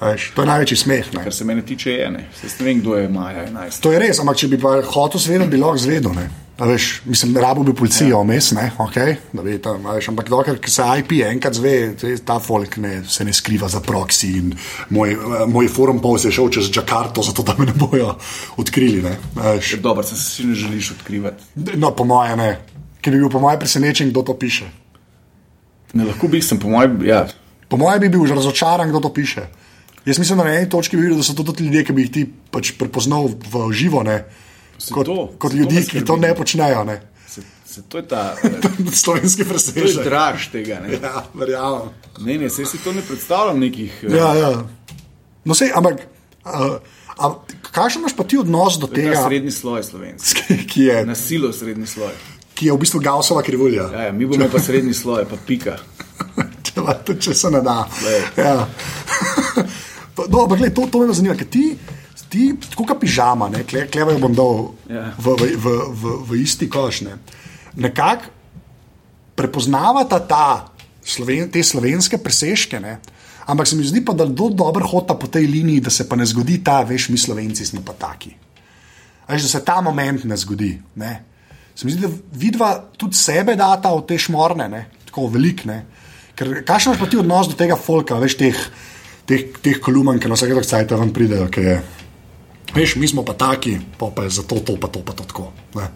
Veš, to je največji smeh. Ne? Kar se mene tiče, je ne. Saj ne vem, kdo je Maja 11. To je res, ampak če bi pa hotel zvedeti, bi lahko zvedel. ne. A Veš, mislim, rabo bi policijo vmes, ja. okay, da bi tam, veš, ampak dokler se IP enkrat zve, ta folk ne, se ne skriva za proksi in moj, moj forum post je šel čez Džakarto, zato da me ne bojo odkrili. Ne, veš. Dobro, se si ne želiš odkrivati. no, po moje ne, ker bi bil po moje presenečen, kdo to piše. Ne, lahko bi sem, po mojem, ja, Po mojem bi bil že razočaran, kdo to piše. Jaz mislim, da na eni točki bi videl, da so to tudi ljudje, ki bi jih ti pač prepoznal v živo, ne, kot, to- kot to ljudi, me ki to ne počnejo. Ne. se, se, to je ta. Slovenski To je presežek. draž tega. Ne, Ja, verjamem. ne, ne se si to ne predstavljam nekih. eh, Ja, ja. No, sej, ampak, uh, a, kakšen imaš pa ti odnos do To tega, srednji sloj slovenski. ki je, Na silo srednji sloj. ki je v bistvu Gaussova krivulja? Ja, ja, mi bomo pa srednji sloj, pa pika. če, če se ne da. Glej. Ja. No, ampak gled, to, to me zanima, ker ti, ti tako kot pižama, ne, kle, kleva jo bom dal Ja. v, v, v, v, v isti koš. Ne. Nekako prepoznavata ta, sloven, te slovenske presežke, ne. ampak se mi zdi pa, da do dobro hota po tej liniji, da se pa ne zgodi ta, veš, mi slovenci smo pa taki. Veš, da se ta moment ne zgodi. Ne. Se mi zdi, da vidva tudi sebe data v te šmorne, ne. tako velik. Ne. Ker kakšen imaš pa ti odnos do tega folka, veš, teh, teh, teh kolumn, ki na vsake cajt vam pridejo, ki je. Veš, mi smo pa taki, pa, pa je zato to, pa to, pa to tako. Ne.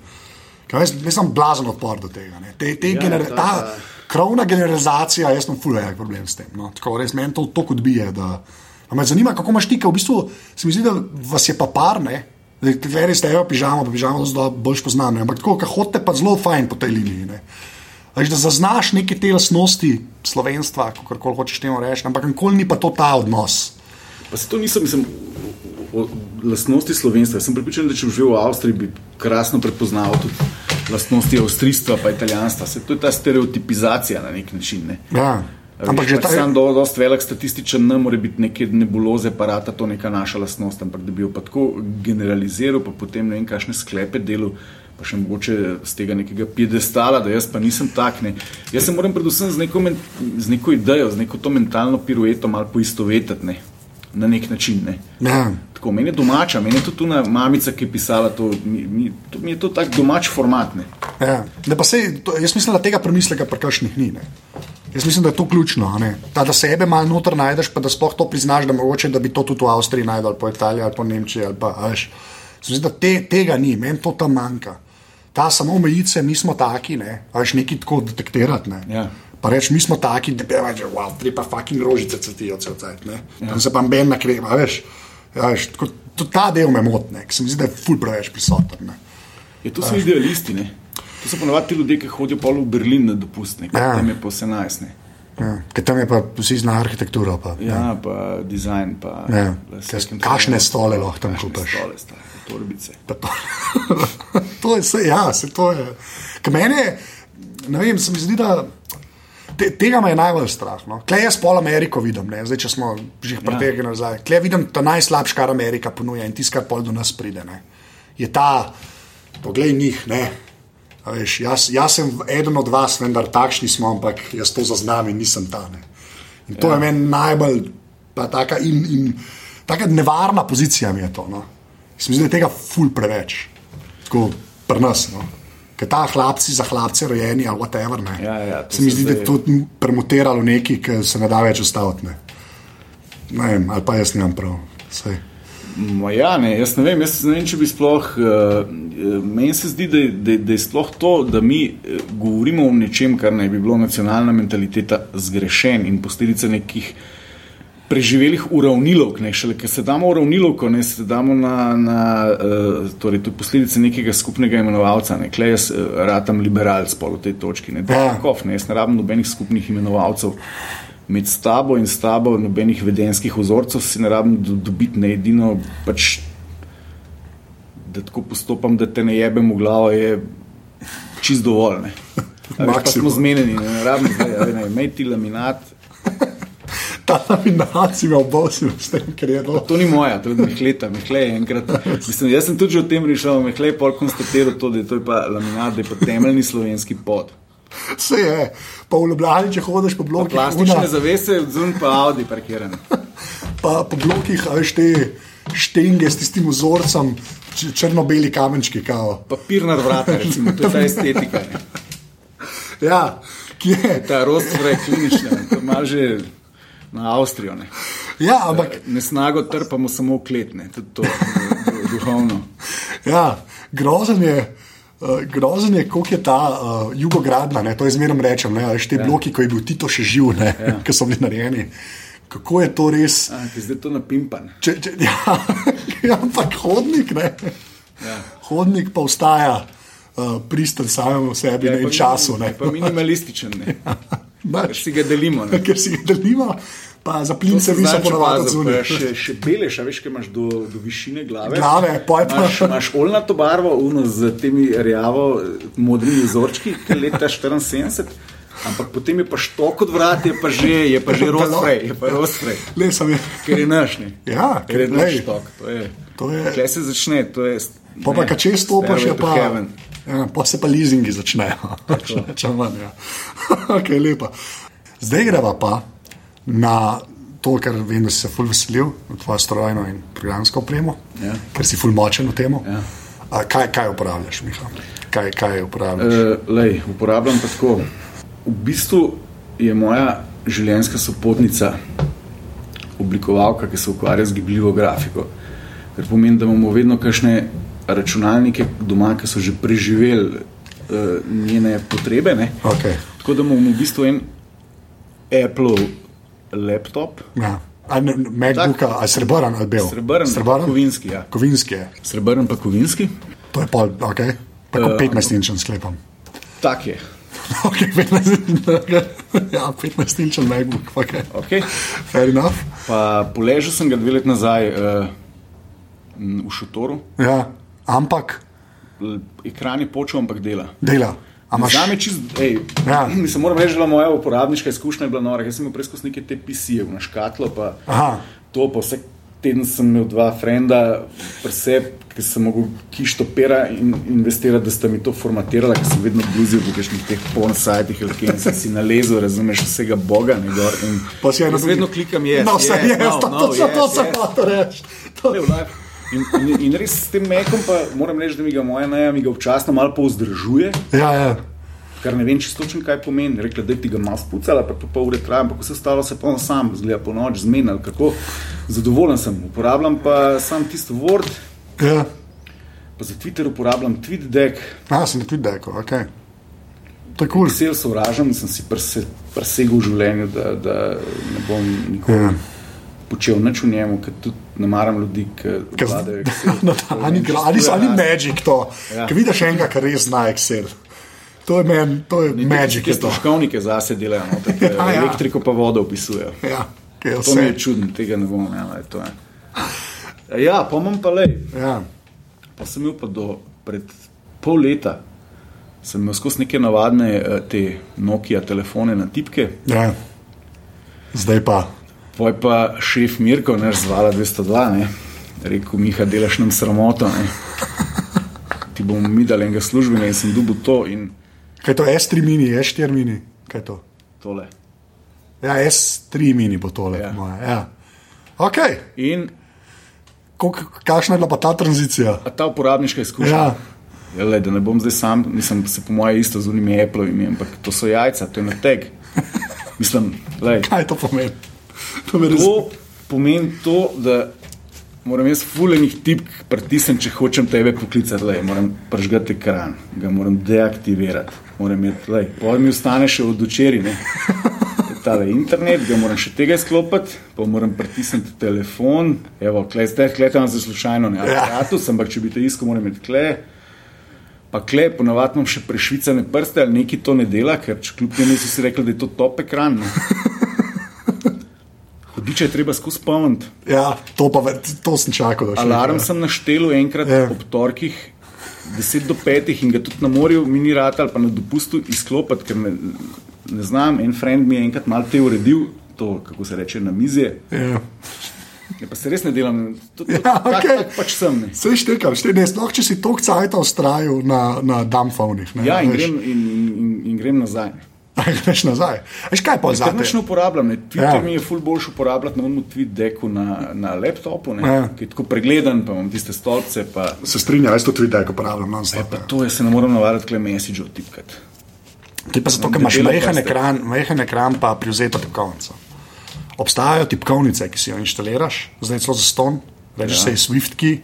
Ker Jaz, jaz sem blazen odpor do tega. ne. Te, te Ja, ja, gener, ta- ta, krovna generalizacija, jaz sem fulajak problem s tem. No. Tako res meni to tako odbije. Da, a me zanima, kako imaš ti, ker v bistvu se mi zdi, da vas je pa par, ne. Zdaj, res ste, pižamo, pa pižamo, zelo bolj poznam. ne. Ampak tako, kar hodite pa zelo fajn po tej liniji. Ne. Veš, da zaznaš neke te lastnosti slovenstva, kako koli hočeš temu reči, ampak nikoli ni pa to ta odnos. Pa se to nisem, mislim, o, o lastnosti slovenstva. Jaz sem pripričan, da če bi živel v Avstriji, bi krasno prepoznal tudi lastnosti avstrijstva in italijanstva. Se, to je ta stereotipizacija na nek način. Ne. Ja. Ampak že pač ta- sam do, dost velik statističen, ne more biti neke nebuloze, parata, to neka naša lastnost, ampak da bi jo pa tako generaliziral, pa potem ne vem, kakšne sklepe delu, pa še mogoče z tega nekega piedestala, da jaz pa nisem tak. Ne. Jaz se moram predvsem z neko, men, z neko idejo, z neko to mentalno pirueto malo poistovetiti, ne. na nek način. Ne. Ja. Tako, meni je domača, meni je to tu mamica, ki je pisala to, mi, mi, to, mi je to tak domač format. Ne. Ja. Ne, sej, to, jaz mislim, da tega premisleka prekršnih ni. Ne. Jaz mislim, da je to ključno. Ta, da sebe malo noter najdeš, pa da sploh to priznaš, da mogoče da bi to tudi v Avstriji najdel, ali po Italiji, ali po Nemčiji. Ali pa, a veš. Da te, tega ni, meni to tam manjka. Ta samo omejice, mi smo taki, ne, a veš neki tako detektirati. Ne. Ja. Pa reč, mi smo taki, da bi rekel, wow, tri pa fucking rožice cvetijo cel cajt, ne. Ja. Se pa ben na krema, a veš. Ja, veš tako, to, ta del me motne, ker se mi zdi, da je ful preveč prisoten. Ne. Je to so idealisti. Ne? To so ponovadi ti ljudje, ki hodijo pol v Berlin na dopust, ne? Ja. tam je 18. Ne? Ja, ker tam je pa vsi zna arhitekturo. Pa, Ja, pa dizajn, pa Ja, se- stole lahko tam kupiš. Stole, torbice. Pa To, to je vse, ja, se to je. Ker meni je, ne vem, se mi zdi, da te, tega me je najbolj strah. No. Klej jaz pol Ameriko vidim, ne? zdaj če smo že jih pretekli nazaj. Klej vidim ta najslabši, kar Amerika ponuja in tisto, kar pol do nas pride. Ne? Je ta, poglej njih, ne. A Veš, jaz, jaz sem eden od vas, vendar takšni smo, ampak jaz to zaznam in nisem ta. Ne. In to ja. je meni najbolj pa taka, in, in, taka nevarna pozicija. Mi je to. No. Se mi zdi, da je tega ful preveč, tako pri nas. No. Ker ta hlapci za hlapce rojeni ali whatever. Ne. Ja, ja, se mi zdi, da je zdaj- to premutiralo nekaj, ki se ne da več ustaviti. Ne. Ne vem, ali pa jaz nimam prav. Sej. Ma Ja, ne, jaz ne vem, jaz ne vem, če bi sploh. Uh, meni se zdi, da da, da je sploh to, da mi eh, govorimo o nečem, kar naj bi bilo nacionalna mentaliteta, zgrešen in posledica nekih preživelih uravnilovk. Ne, šele, ker se damo uravnilovko, ne se damo na, na uh, torej, to je posledica nekega skupnega imenovalca. Ne, Klej jaz uh, ratam liberalc pol v tej točki. Ne, Ja. Kof, ne, jaz ne rabim nobenih skupnih imenovalcev. Med tabo in s tabo nobenih vedenskih vzorcev si ne rabim do- dobiti na edino, pač, da tako postopam, da te ne jebem v glavo, je čist dovolj. ne. Veš, Pa smo zmenjeni, ne, ne rabim zdaj, a ne, imej ti laminat. Ta laminacija me obosil s tem, ker je to. To ni moja, to je Mehleta, Mehle je enkrat. Mislim, jaz sem tudi o tem rešil, Mehle je pol konstatiral to, da je to je pa laminat, da je pa temeljni slovenski pod. Vse je, pa v Ljubljani, če hodiš po blokih, Plastične una- zavese, zun pa Audi parkirane. pa po blokih, a veš te štenge s tistim vzorcem, črno-beli kamenčki. Kao. Papir nad vrata, recimo, to je ta estetika. Ne. Ja, ki je. Ta rostfraj klinična, ne, to ima že na Avstrijo. Ne. Ja, ampak Nesnago trpamo samo v kletne, tudi to du- duhovno. ja, grozen je. Uh, grozen je, koliko je ta uh, jugogradna, ne, to izmerno rečem, ne, te ja. bloki, ko je bil Tito še živ, ne, ja. ki so bili narejeni. Kako je to res? A, ki je zdaj to napimpan. Če, če, ja, ja, ampak hodnik, ne. Ja. Hodnik pa ostaja uh, pristen samemu sebi ja, je in času. Ne. je Pa minimalističen, ne. Ker si ga delimo. Ne. ker si ga delimo, pa za plince niso ponovadi zunaj. Še, še beleš, a veš, kaj imaš do, do višine glave. Glave, poj pa- Imaš, imaš olnato barvo, uno z temi rjavo modrimi vzorčki, ki leta 74. Ampak potem je pa štok od vrat, je pa že, je pa že rozprej, je pa rozprej. Le sem je. Ker je naš, ne. Ja, ker je naš štok. To je, To je- Tle se začne, to je. Pa, pa če stopiš, je pa. heaven. Ja, pa se pa leasingi začnejo. Če manj. Ja. okay, lepa. Zdaj greva pa na to, kar vem, da si se ful veselil, tvojo strojno in programsko opremo, Ja. ker si ful močen v tem. Ja. Kaj, kaj uporabljaš, Miha? Kaj, kaj uporabljaš? Uh, lej, uporabljam pa tako. V bistvu je moja življenjska sopotnica oblikovalka, ki se ukvarja z gibljivo grafiko. Kar pomeni, da imamo vedno kakšne računalnike doma, ki so že preživeli uh, njene potrebe. Ne? Okay. Tako da imamo v bistvu en Apple laptop, Ja. A ne- ne, MacBook, ali srebrn ali bel? srebrn, srebrn? kovinski. Ja. Kovinski je. Srebrn pa kovinski. To je pol, ok. Eh, 15 inčen sklepam. Tak je. Ok, 15 inčen. Ja, 15 inčen MacBook, ok. Okay. Fair enough. Pa poležal sem ga dve leti nazaj uh, v šotoru. Ja, ampak Ekran je počel, ampak dela. dela. imaš- Zame čist, ej, Ja. mislim, moram reči, da moja uporabniška izkušnja je bila nora. Jaz sem imel preizkus neke te pisije na škatlo, pa Aha. to, pa vsak teden sem imel dva frenda, preseb, ki sem mogel kišto pera in investirati, da sta mi to formatirala, ker sem vedno bluzil v kakšnih teh porn sajtih, ali kje in sem si nalezel, razumeš, vsega Boga, ne gor. In Pa si eno vedno klikam, je. No, vse je, to, to, to, to sem hotel reči. To- In, in, in res s tem mekom, pa moram reči, da mi ga moja naja, mi ga občasno malo povzdržuje, Ja, ja. kar ne vem čisto kaj pomeni. Rekla, da ti ga malo spucala, pa po pol ure traja, ampak vse ostalo se pa sam, zgleda po noč, zmenil, kako zadovoljen sem. Uporabljam pa sam tisto Word, ja. pa za Twitter uporabljam TweetDeck, A, sem tudi rekel, ok. Kul. Cool. vse sovražam in sem si prse, presegel v življenju, da, da ne bom nikoli Ja. Počel nič v njemu, ker tudi ne maram ljudi, ki vladajo. No, da, ali, gra- ali, so- ali magic to, Ja. ja. ki vidiš enega, ki res zna Excel. To je meni, to je magic. Te stroškovnike zase delajo, no, tako, Ja, ja. elektriko pa vodo opisujejo. Ja, To mi je čudno, tega ne bom imel. Ja, pa imam pa le. Ja. Pa sem imel pa do pred pol leta, sem imel skozi neke navadne eh, te Nokia telefone na tipke. Ja. Zdaj pa. Poj pa šef Mirko, naš zvala 202, ne? rekel, Miha, delaš nam sramoto. Ne? Ti bomo mi dali enega službenega in sem dubil to in Kaj je to S3 mini, S4 mini? Kaj je to? tole. Ja, S3 mini bo tole. Ja. Ja. Ja. Ok, In kakšna je bila pa ta tranzicija? a ta uporabniška izkušnja. Ja. Ja, le, da ne bom zdaj sam, nisem se po mojem isto z unimi Apple'ovimi, ampak to so jajca, to je na teg. Mislim, lej, Kaj to pomeni? To pomeni to, da moram jaz fulejnih tipk pritisniti, če hočem tebe poklicati. Lej, moram pržgati ekran, ga moram deaktivirati, moram je, lej, pa mi ostane še od včeraj. ne. Tale internet, ga moram še tega izklopiti, pa moram pritisniti telefon. Evo, klej, zdaj kletam za slučajno, ne Ja. aparatus, ampak če bi te iskal, moram imeti klej. Pa klej, ponavadi imam še prešvicane prste ali neki to ne dela, ker kljub temu si si rekel, da je to top ekran. Ne. Hudiče je treba skozi pomniti. Ja, to, pa, to sem čakal. Alarm enkrat. sem naštel enkrat Ja. ob torkih, 10 do 5 in ga tudi na morju, mini rat ali pa na dopustu izklopiti, ker ne, ne znam. En friend mi je enkrat malo te uredil, to kako se reče na mizje. Ja. Ja, pa se res ne delam, to, Ja, tak, okej. tak pač sem. Ne. Sej štekam, šte, ne, sploh če si toliko cajta ustrajal na, na dumbphonih. Ne, Ja, in veš. grem, in, in, in grem nazaj. Greš nazaj. Veš kaj pa zdaj? nič ne uporabljam. Ne. Twitter Ja. mi je ful boljš uporabljati na umu tweet deku na, na laptopu, ne, Ja. ki je tako pregleden, pa imam tiste stolpce. Pa, Se strinjam, jaz to tudi tako uporabljam. non stop, pa ja. to jaz se ne morem navaditi, kle message odtipkati. Ti pa zato, Imam ker imaš majhen ekran, majhen ekran pa privzeto tipkovnico. Obstajajo tipkovnice, ki si jo inštaliraš, zdaj celo za ston, rečeš ja. se je Swift key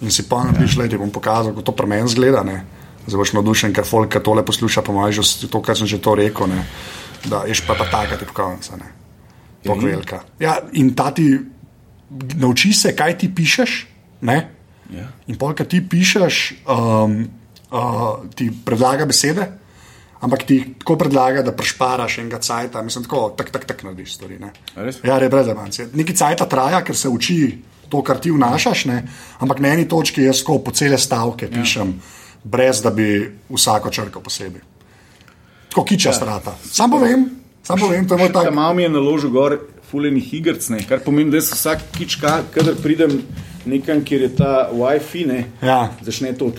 in si pa napiš, ja. da ti bom pokazal, kako to pri meni zgleda. Ne? Zdaj boš navdušen, ker folk tole posluša, pa imaš že to, kar sem že to rekel, ne? da ješ pa, pa taka tipkovnica. Ne? Ja, Tako in? velika. Ja, in ta ti nauči se, kaj ti pišeš. Ne? Ja. In pol, ki ti pišeš, um, uh, ti predlaga besede, ampak ti tako predlaga, da prešparaš enega cajta, mislim, tako, tak, tak, tak narediš stvari. Ne? Ja, res brez emancije. Neki cajta traja, ker se uči to, kar ti vnašaš, ne? ampak na eni točki jaz po cele stavke Ja. pišem, brez da bi vsako črko posebej. Tako kiča ja. strata. Sam povem, sam povem, to je moj Ta tak. mal mi je naložil gor fulejnih igrc, ne, kar pomeni, da jaz vsak kič, ka- kadar pridem nekam, kjer je ta WiFi, ne, Ja. začne to,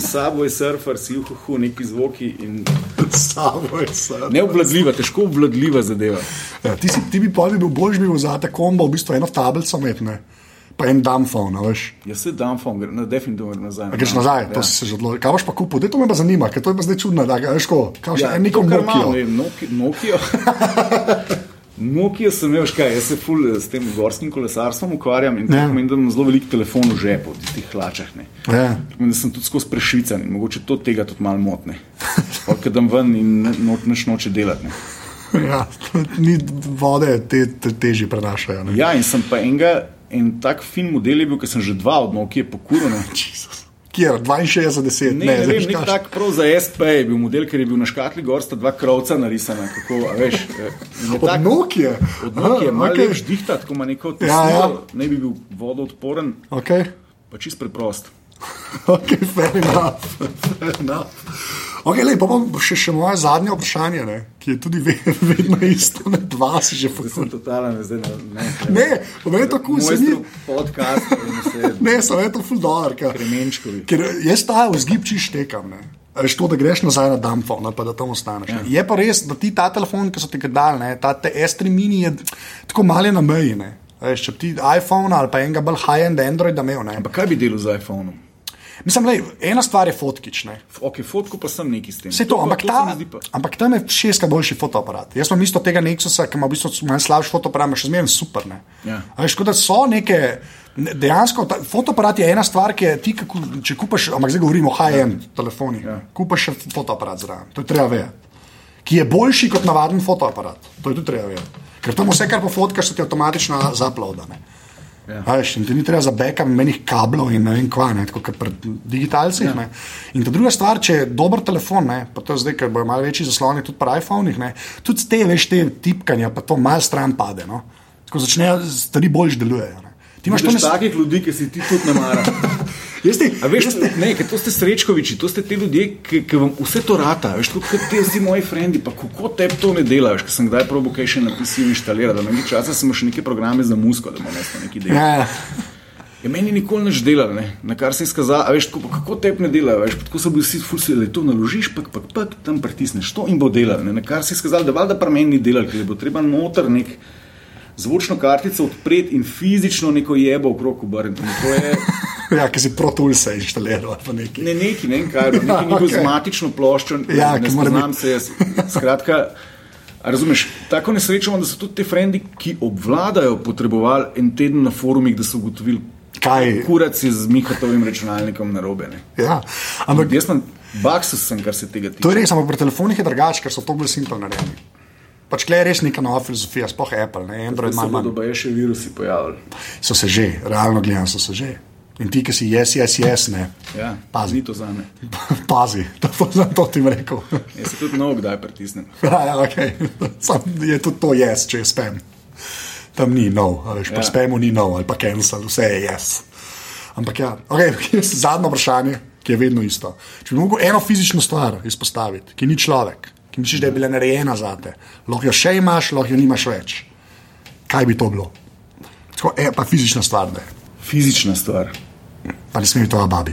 sabo je surfer, si uhuhu, neki zvoki in Samo je sad. neobvladljiva, težko obvladljiva zadeva. Ja, ti, si, ti bi bi bil boljši, bi vzate kombo, v bistvu eno tablico metne, pa en dumbphone, a veš. Jaz se dam fon, gre, na definitivno gre nazaj. A greš nazaj, ja. to si se že odločil. Kaj boš pa kupil? To me pa zanima, ker to je pa zdaj čudno, da ga veš, ko, kaj še Ja, en nekom Nokia. ne, Nokia. Nokia. Nokia sem imel, veš kaj, jaz se ful eh, s tem gorskim kolesarstvom ukvarjam in to Ja. pomeni, da imam zelo velik telefon v žepu, v tistih hlačah. Ne. Ja. Pomeni, da sem tudi skozi prešvican in mogoče to tega tudi malo motne. Kadam ven in ne- no, nič noče delati. Ne. Ja, ni vode, te, te teži prenašajo. Ne? Ja, in sem pa enega, en tak fin model je bil, ker sem že dva od Nokia pokuril. ne. Jezus. Kjer, 62, 10, Ne, ne, ne vem, nek tak prav za SP je bil model, ker je bil na škatli gor, sta dva krovca narisana. Kako, veš, in je Od tak- Nokia. Od Nokia, malo okay. ždihta, tako ima neko Ja, ja. tesnilo, ne bi bil vodoodporen, Okay. pa čist preprost. ok, fair enough. Fair enough. Okay, lej, pa bom še, še moje zadnje vprašanje, ne, ki je tudi ve, vedno isto, ne dva si že Sem poslal. totalen, zdaj ne. Ne, Ne, pa meni je to kul, se ni. podcast, ne, Ne, sem je to fuldar. Kremenčkovi. Ker jaz ta vzgib čiš tekam. Ne. A Veš to, da greš nazaj na Dumbphone, ali pa da tam ostaneš. Ja. Je pa res, da ti ta telefon, ki so ti ga dali, ne, ta te S3 mini je tako malo na meji. Ne. Veš, če ti iPhone ali pa enega bolj high-end Android imel. Ne. Ampak kaj bi delal z iPhonom? Mislim, lej, ena stvar je fotkič. Ne. Ok, fotko pa sem neki s tem. Vse to, pa- ampak, se ta, ampak tam je šestkrat boljši fotoaparat. Jaz sem isto tega Nexusa, ki ima v bistvu manj slabši fotoaparat, ima še zmeraj super. Ne. Ja. A Veš, da so neke. ne- Dejansko ta, fotoaparat je ena stvar, ki je ti, kako, če kupaš, ampak zdaj govorimo o high-end telefonih, ja. kupaš še fotoaparat zraven, to je treba vedeti. Ki je boljši kot navaden fotoaparat, to je tudi treba vedeti. Ker tam vse, kar pofotkaš, se ti avtomatično zaploda. ne. Ja. Veš, in ti ni treba za backup menih kablov in ne vem kva, ne, tako kot pri digitalcih. Ja. In ta druga stvar, če je dober telefon, ne, pa to zdaj, ker bojo malo večji zasloni tudi pri iPhonih, ne, tudi te veš te tipkanja, pa to malo stran pade. No. Tako začnejo stvari boljš delujejo. Ne. Ti imaš to nes... takih ljudi, ki si ti tudi ne mara. Ti, A veš, ne, ker to ste srečkoviči, to ste ti ljudje, ki, ki vam vse to rata. Veš, kot ti vsi moji frendi, pa kako te to ne delaš, ker sem kdaj probo kaj še napisal in inštalirati, da nekaj časa smo še neke programe za musko, da bomo neki delali. ja, Je meni nikoli nič delal, ne? na kar se je skazal, a veš, tako, pa kako te ne delajo, veš, pa tako so bili vsi fusili, to naložiš, pa pa pa tam pritisneš, to in bo delal, ne? na kar se je skazal, da valjda pri meni ni delal, ker je bo treba noter nek zvočno kartico odpreti in fizično neko jebo okrog obrniti. Je ja, ki si protulse inštaliral ali pa nekaj. ne neki, ne vem kaj, nekaj Ja, neko okej. z matično ploščo, Ja, ne spoznam biti- se jaz. Skratka, razumeš, tako nesrečo imam, da so tudi te frendi, ki obvladajo, potrebovali en teden na forumih, da so ugotovili, Kaj? kurac je z Mihatovim računalnikom narobe. Ne? Ja, ampak Jaz sem baksus, kar se tega tiče. to je res, ampak pri telefonih je drugače, ker so to bolj simpel narejeni. Pač klej je res neka nova filozofija, sploh Apple, ne Android, Se malo manj. pa še virusi pojavili. So se že, realno gledano so se že. In ti, ki si yes, yes, yes, ne. Ja, Pazi. ni to za me. Pazi, to, to, to ti rekel. Jaz se tudi mnogo kdaj pritisnem. ja, ja, okay. Sam je tudi to yes, če je spam. Tam ni no, a veš, ja. spamu ni no, ali pa cancel, vse je yes. Ampak ja, okay, zadnje vprašanje, ki je vedno isto. Če bi lahko eno fizično stvar izpostaviti, ki ni človek, ki misliš, da je bila narejena za te, lahko jo še imaš, lahko jo nimaš več. Kaj bi to bilo? Tako, e, pa fizična stvar, je. Fizična stvar. Pa ne sme biti to babi,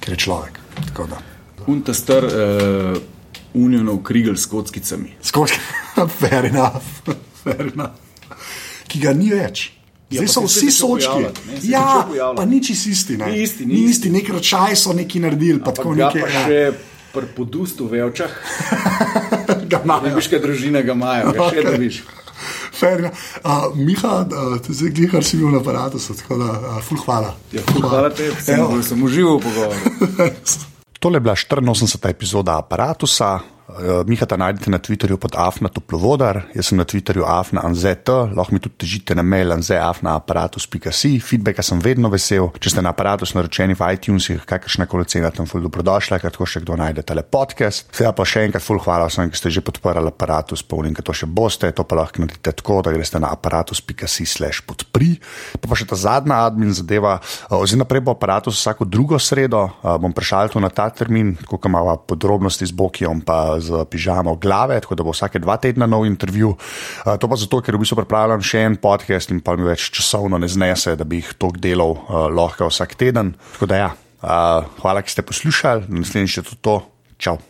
ker je človek. Unta star uh, unionov krigel s kockicami. Skoči, fair enough, fair enough. Ki ga ni več. Ja, Zdaj pa so vsi sočki. ne, Ja, pa nič isti. Ne. Ni isti, ni ni isti. isti, nek račaj so neki naredili. Pa Pa tako pa ja, pri podustu v Vevčah, ga imajo. Ribiška družina ga imajo, ga še Okej. dobiš. Enough. Uh, Miha, uh, zdaj glihar si bil na aparatu, tako da uh, ful hvala. Ja, ful, hvala tebi, sem, sem užival v pogovoru. Tole je bila 84. epizoda aparata. Miha ta najdete na Twitterju pod Afna Toplovodar, jaz sem na Twitterju Afna Anzet, lahko mi tudi težite na mail anzeafna.aparatus.si, feedbacka sem vedno vesel. Če ste na aparatus naročeni v iTunesih, kakršna koli cena tam ful dobrodošla, ker tako še kdo najde tale podcast. Seveda pa še enkrat ful hvala vsem, ki ste že podprli aparatus, polnim, ki to še boste, to pa lahko naredite tako, da greste na aparatus.si slash podpri. Pa pa še ta zadnja admin zadeva, oziroma prej bo aparatus vsako drugo sredo, a, bom prešal to na ta termin, tako da imamo podrobnosti z Bokijom pa z pižamo glave, tako da bo vsake dva tedna nov intervju. A, To pa zato, ker v bistvu pripravljam še en podcast in pa mi več časovno ne znese, da bi jih tok delal a, lahko vsak teden. Tako da ja, a, hvala, ki ste poslušali, naslednjič je to. to. Čau.